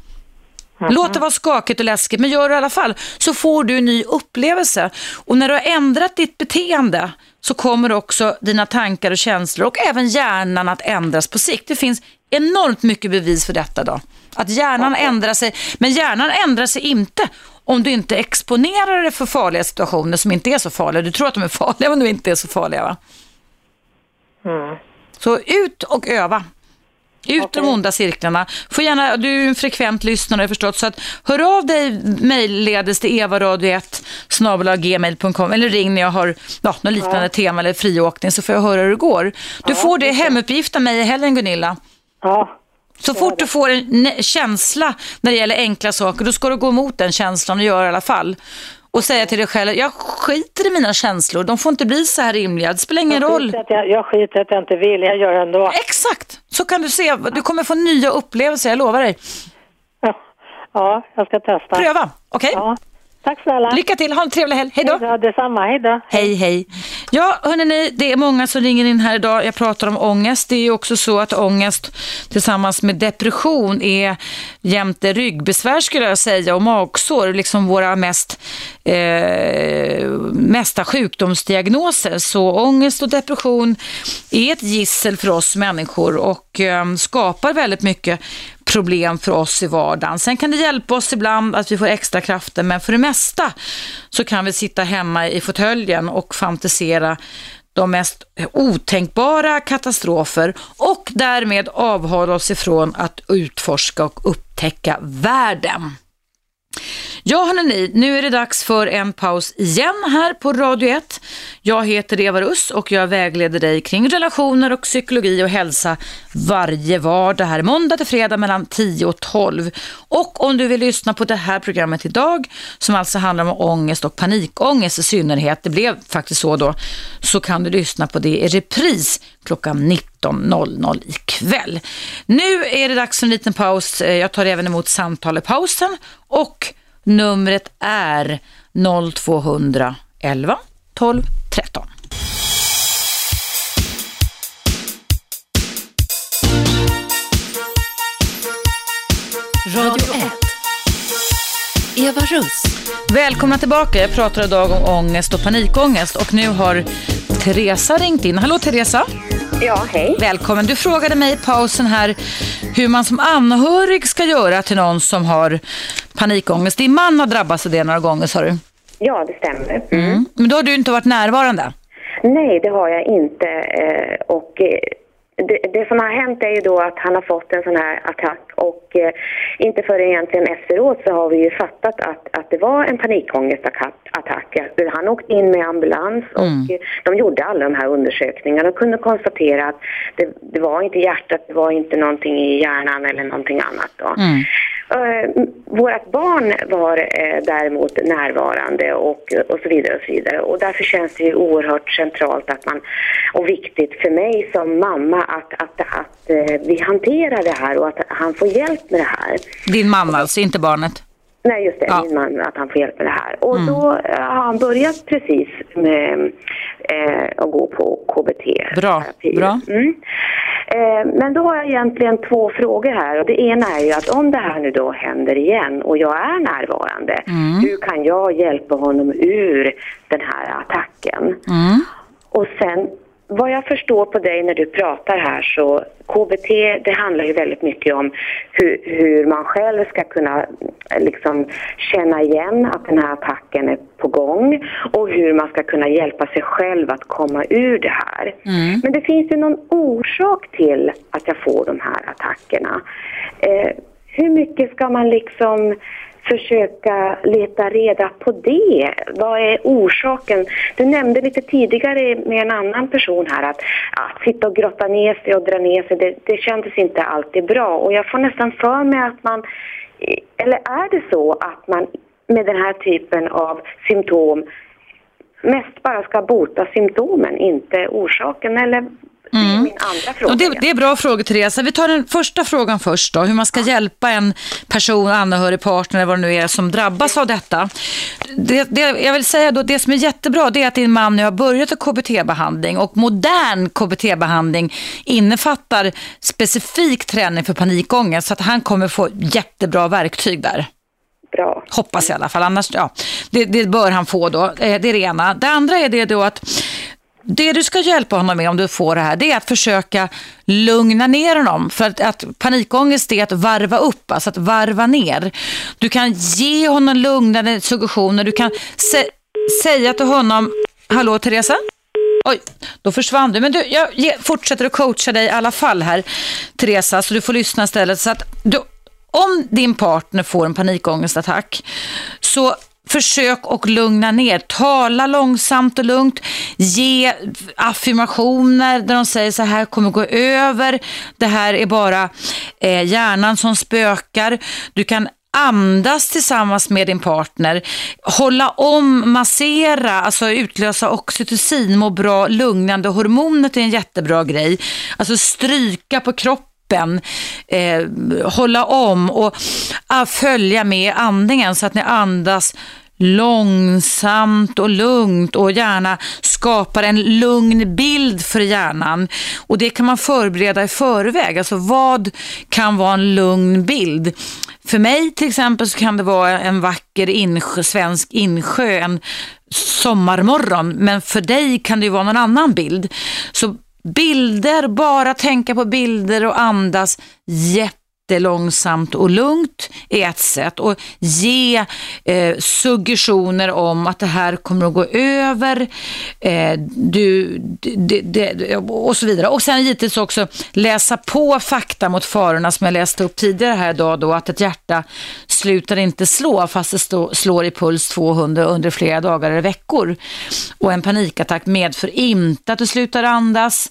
B: Mm. Låt det vara skakigt och läskigt, men gör det i alla fall. Så får du en ny upplevelse. Och när du har ändrat ditt beteende så kommer också dina tankar och känslor och även hjärnan att ändras på sikt. Det finns enormt mycket bevis för detta då. Att hjärnan okay. ändrar sig, men hjärnan ändrar sig inte om du inte exponerar dig för farliga situationer som inte är så farliga. Du tror att de är farliga men de inte är så farliga va? Mm. Så ut och öva. Ut okay. de onda cirklarna. Får gärna, du är en frekvent lyssnare förstått, så att hör av dig mejlledes till evaradio1 gmail.com eller ring när jag har ja, något liknande ja. tema eller friåkning så får jag höra hur det går. Du ja, får det hemuppgift av mig i helgen Gunilla.
H: Ja.
B: Så fort du får en känsla när det gäller enkla saker, då ska du gå emot den känslan och göra i alla fall. Och säga till dig själv, jag skiter i mina känslor, de får inte bli så här rimliga, det spelar ingen
H: jag
B: roll.
H: Jag, jag skiter att jag inte vill, jag gör det ändå.
B: Exakt, så kan du se, du kommer få nya upplevelser, jag lovar dig.
H: Ja, ja jag ska testa.
B: Pröva, okej? Okay?
H: Ja. Tack snälla.
B: Lycka till, ha en trevlig helg. Hej då.
H: Hej då, detsamma. Hej då.
B: Hej, hej. Ja, hörni, det är många som ringer in här idag. Jag pratar om ångest. Det är också så att ångest tillsammans med depression är jämte ryggbesvär skulle jag säga och magsår, liksom våra mest eh, mesta sjukdomsdiagnoser. Så ångest och depression är ett gissel för oss människor och eh, skapar väldigt mycket problem för oss i vardagen. Sen kan det hjälpa oss ibland att vi får extra krafter, men för det mesta så kan vi sitta hemma i fåtöljen och fantisera de mest otänkbara katastrofer och därmed avhålla oss ifrån att utforska och upptäcka världen. Ja hörni, nu är det dags för en paus igen här på Radio 1. Jag heter Eva Russ och jag vägleder dig kring relationer och psykologi och hälsa varje vardag här måndag till fredag mellan 10 och 12. Och om du vill lyssna på det här programmet idag som alltså handlar om ångest och panikångest i synnerhet, det blev faktiskt så då, så kan du lyssna på det i repris klockan 19.00 ikväll. Nu är det dags för en liten paus. Eh, jag tar även emot samtal i pausen och Numret är 0211 12
E: Eva Russ.
B: Välkomna tillbaka. Jag pratar idag om ångest och panikångest och nu har Teresa ringt in. Hallå Teresa.
I: Ja, hej.
B: Välkommen. Du frågade mig i pausen här hur man som anhörig ska göra till någon som har panikångest. Din man har drabbats av det några gånger, sa du?
I: Ja, det stämmer.
B: Mm. Mm. Men då har du inte varit närvarande?
I: Nej, det har jag inte. Eh, och eh, det, det, som har hänt är ju då att han har fått en sån här attack och eh, inte förrän egentligen efteråt så har vi ju fattat att, att det var en panikångestattack. Han åkte in med ambulans och mm. de gjorde alla de här undersökningarna och kunde konstatera att det, det, var inte hjärtat, det var inte någonting i hjärnan eller någonting annat då. Mm. Eh, vårt barn var eh, däremot närvarande och, eh, och så vidare och så vidare. Och därför känns det ju oerhört centralt att man, och viktigt för mig som mamma att, att, att att vi hanterar det här och att han får hjälp med det här.
B: Din man alltså, inte barnet?
I: Nej, just det. Ja. Min man, att han får hjälp med det här. Och mm. då har han börjat precis med eh, att gå på KBT.
B: Bra. Bra. Mm.
I: Eh, men då har jag egentligen två frågor här. Och det ena är ju att om det här nu då händer igen och jag är närvarande, mm. hur kan jag hjälpa honom ur den här attacken? Mm. Och sen vad jag förstår på dig när du pratar här så KBT det handlar ju väldigt mycket om hur, hur man själv ska kunna liksom känna igen att den här attacken är på gång och hur man ska kunna hjälpa sig själv att komma ur det här. Mm. Men det finns ju någon orsak till att jag får de här attackerna. Eh, hur mycket ska man liksom försöka leta reda på det. Vad är orsaken? Du nämnde lite tidigare med en annan person här att, att sitta och grotta ner sig och dra ner sig, det, det kändes inte alltid bra. Och jag får nästan för mig att man, eller är det så att man med den här typen av symptom mest bara ska bota symptomen, inte orsaken? Eller det är min andra fråga.
B: Det, det är bra frågor Therese. Vi tar den första frågan först då. Hur man ska hjälpa en person, anhörig, partner eller vad det nu är som drabbas av detta. Det, det, jag vill säga då, det som är jättebra det är att din man nu har börjat en KBT-behandling och modern KBT-behandling innefattar specifik träning för panikångest så att han kommer få jättebra verktyg där.
I: Bra.
B: Hoppas i alla fall, annars ja, det, det bör han få då. Eh, Det är det ena. Det andra är det då att det du ska hjälpa honom med om du får det här, det är att försöka lugna ner honom. För att, att panikångest är att varva upp, alltså att varva ner. Du kan ge honom lugnande suggestioner, du kan sä säga till honom, hallå Teresa? Oj, då försvann du. Men du, jag fortsätter att coacha dig i alla fall här, Teresa, så du får lyssna istället. Så att du, om din partner får en panikångestattack, så försök att lugna ner. Tala långsamt och lugnt. Ge affirmationer där de säger så här kommer gå över. Det här är bara eh, hjärnan som spökar. Du kan andas tillsammans med din partner, hålla om, massera, alltså utlösa oxytocin, må bra, lugnande hormonet är en jättebra grej. Alltså stryka på kroppen, eh, hålla om och ah, följa med andningen så att ni andas långsamt och lugnt och gärna skapar en lugn bild för hjärnan. Och det kan man förbereda i förväg. Alltså vad kan vara en lugn bild? För mig till exempel så kan det vara en vacker insjö, svensk insjö en sommarmorgon. Men för dig kan det ju vara någon annan bild. Så bilder, bara tänka på bilder och andas jättelångsamt och lugnt är ett sätt. Och ge eh, suggestioner om att det här kommer att gå över eh, du, det, det, och så vidare. Och sen givetvis också läsa på fakta mot farorna som jag läste upp tidigare här idag då att ett hjärta slutar inte slå fast det stå, slår i puls 200 under flera dagar eller veckor. Och en panikattack medför inte att du slutar andas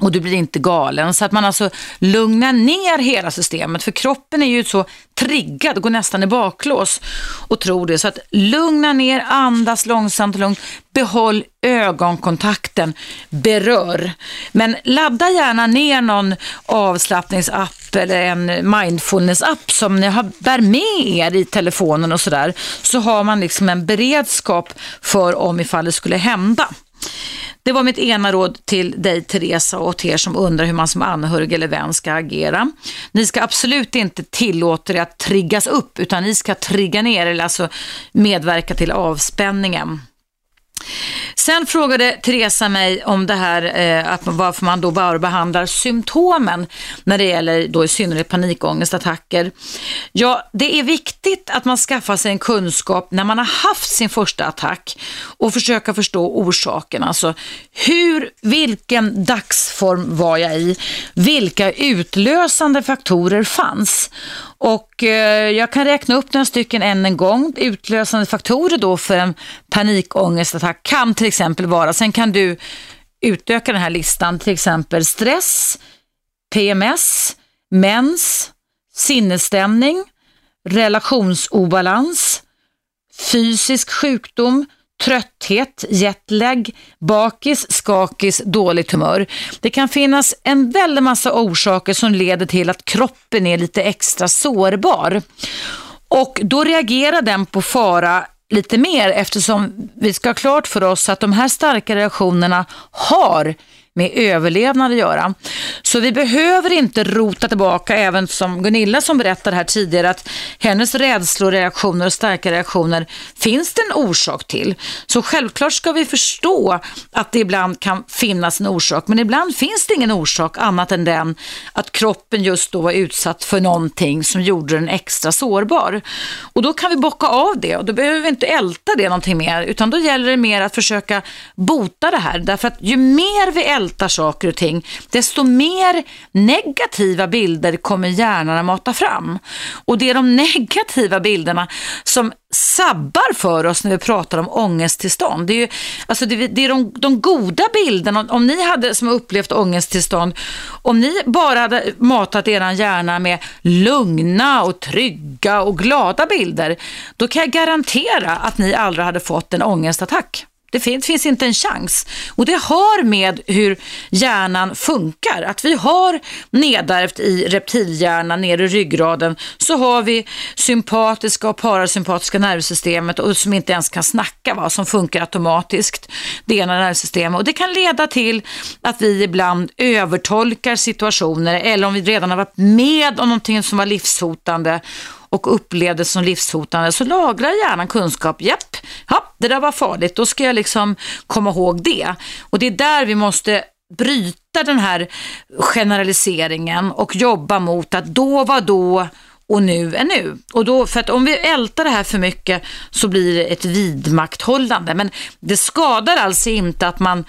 B: och du blir inte galen. Så att man alltså lugnar ner hela systemet. För kroppen är ju så triggad, går nästan i baklås och tror det. Så att lugna ner, andas långsamt och lugnt. Behåll ögonkontakten, berör. Men ladda gärna ner någon avslappningsapp eller en mindfulness-app som ni har, bär med er i telefonen och sådär. Så har man liksom en beredskap för om ifall det skulle hända. Det var mitt ena råd till dig Teresa och till er som undrar hur man som anhörig eller vän ska agera. Ni ska absolut inte tillåta er att triggas upp utan ni ska trigga ner eller alltså medverka till avspänningen. Sen frågade Teresa mig om det här eh, att varför man då bara behandlar symptomen när det gäller då i synnerhet panikångestattacker. Ja, det är viktigt att man skaffar sig en kunskap när man har haft sin första attack och försöka förstå orsaken. Alltså hur, vilken dagsform var jag i? Vilka utlösande faktorer fanns? Och eh, jag kan räkna upp några stycken än en gång. Utlösande faktorer då för en panikångestattack kan till till exempel vara, sen kan du utöka den här listan, till exempel stress, PMS, mens, sinnesstämning, relationsobalans, fysisk sjukdom, trötthet, jetlag, bakis, skakis, dåligt humör. Det kan finnas en väldig massa orsaker som leder till att kroppen är lite extra sårbar. Och då reagerar den på fara lite mer eftersom vi ska ha klart för oss att de här starka reaktionerna har med överlevnad att göra. Så vi behöver inte rota tillbaka, även som Gunilla som berättade här tidigare, att hennes rädslor, reaktioner och starka reaktioner finns det en orsak till. Så självklart ska vi förstå att det ibland kan finnas en orsak, men ibland finns det ingen orsak annat än den att kroppen just då var utsatt för någonting som gjorde den extra sårbar. Och då kan vi bocka av det och då behöver vi inte älta det någonting mer, utan då gäller det mer att försöka bota det här. Därför att ju mer vi ältar saker och ting, desto mer negativa bilder kommer hjärnan att mata fram. Och det är de negativa bilderna som sabbar för oss när vi pratar om ångesttillstånd. Det är, ju, alltså det, det är de, de goda bilderna, om, om ni hade som upplevt ångesttillstånd, om ni bara hade matat er hjärna med lugna och trygga och glada bilder, då kan jag garantera att ni aldrig hade fått en ångestattack. Det finns, finns inte en chans. Och det har med hur hjärnan funkar. Att vi har nedärvt i reptilhjärnan, nere i ryggraden, så har vi sympatiska och parasympatiska nervsystemet och som inte ens kan snacka, va? som funkar automatiskt. Det ena nervsystemet. Och det kan leda till att vi ibland övertolkar situationer eller om vi redan har varit med om någonting som var livshotande och upplevdes som livshotande så lagrar hjärnan kunskap. Japp, ja, det där var farligt. Då ska jag liksom komma ihåg det. Och det är där vi måste bryta den här generaliseringen och jobba mot att då var då och nu är nu. Och då, för att om vi ältar det här för mycket så blir det ett vidmakthållande. Men det skadar alltså inte att man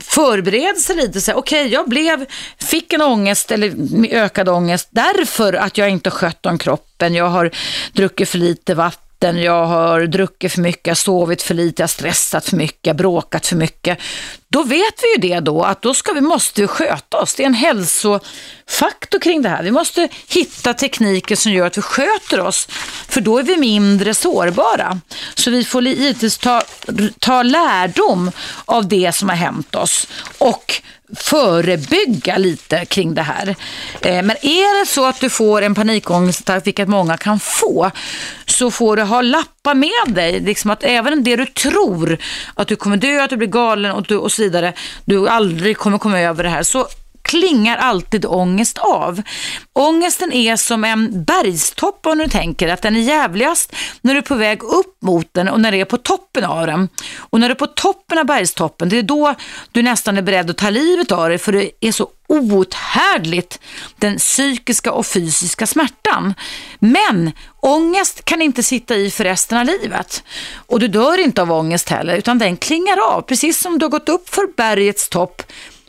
B: förbereder sig lite. Okej, okay, jag blev, fick en ångest eller ökad ångest därför att jag inte skött om kroppen. Jag har druckit för lite vatten jag har druckit för mycket, sovit för lite, jag stressat för mycket, bråkat för mycket. Då vet vi ju det då, att då ska vi, måste vi sköta oss. Det är en hälsofaktor kring det här. Vi måste hitta tekniker som gör att vi sköter oss, för då är vi mindre sårbara. Så vi får givetvis ta, ta lärdom av det som har hänt oss och förebygga lite kring det här. Eh, men är det så att du får en panikångestattack, vilket många kan få, så får du ha lappar med dig. Liksom att även det du tror att du kommer dö, att du blir galen och, du, och så vidare, du aldrig kommer komma över det här. Så klingar alltid ångest av. Ångesten är som en bergstopp om du tänker att den är jävligast när du är på väg upp mot den och när du är på toppen av den. Och när du är på toppen av bergstoppen, det är då du nästan är beredd att ta livet av dig för det är så outhärdligt, den psykiska och fysiska smärtan. Men ångest kan inte sitta i för resten av livet. Och du dör inte av ångest heller, utan den klingar av. Precis som du har gått upp för bergets topp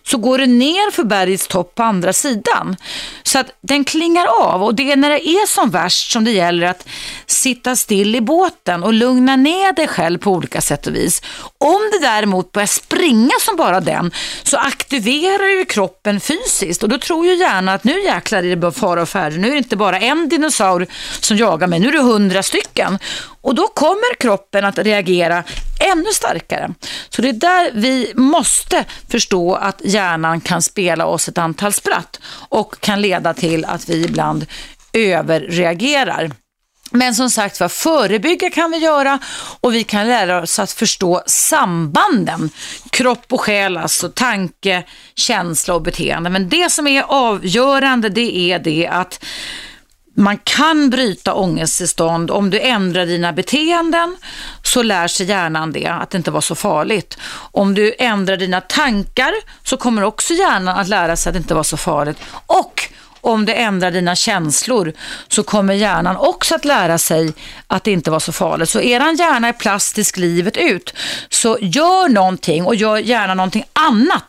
B: så går det ner för bergets topp på andra sidan. Så att den klingar av och det är när det är som värst som det gäller att sitta still i båten och lugna ner dig själv på olika sätt och vis. Om det däremot börjar springa som bara den så aktiverar ju kroppen fysiskt och då tror ju hjärnan att nu jäklar är det bara fara och färre. Nu är det inte bara en dinosaur som jagar mig, nu är det hundra stycken. Och då kommer kroppen att reagera ännu starkare. Så det är där vi måste förstå att hjärnan kan spela oss ett antal spratt och kan leda till att vi ibland överreagerar. Men som sagt vad förebygga kan vi göra och vi kan lära oss att förstå sambanden. Kropp och själ, alltså tanke, känsla och beteende. Men det som är avgörande det är det att man kan bryta ångesttillstånd om du ändrar dina beteenden så lär sig hjärnan det, att det inte var så farligt. Om du ändrar dina tankar så kommer också hjärnan att lära sig att det inte var så farligt. Och om du ändrar dina känslor så kommer hjärnan också att lära sig att det inte var så farligt. Så eran hjärna är plastisk livet ut. Så gör någonting och gör gärna någonting annat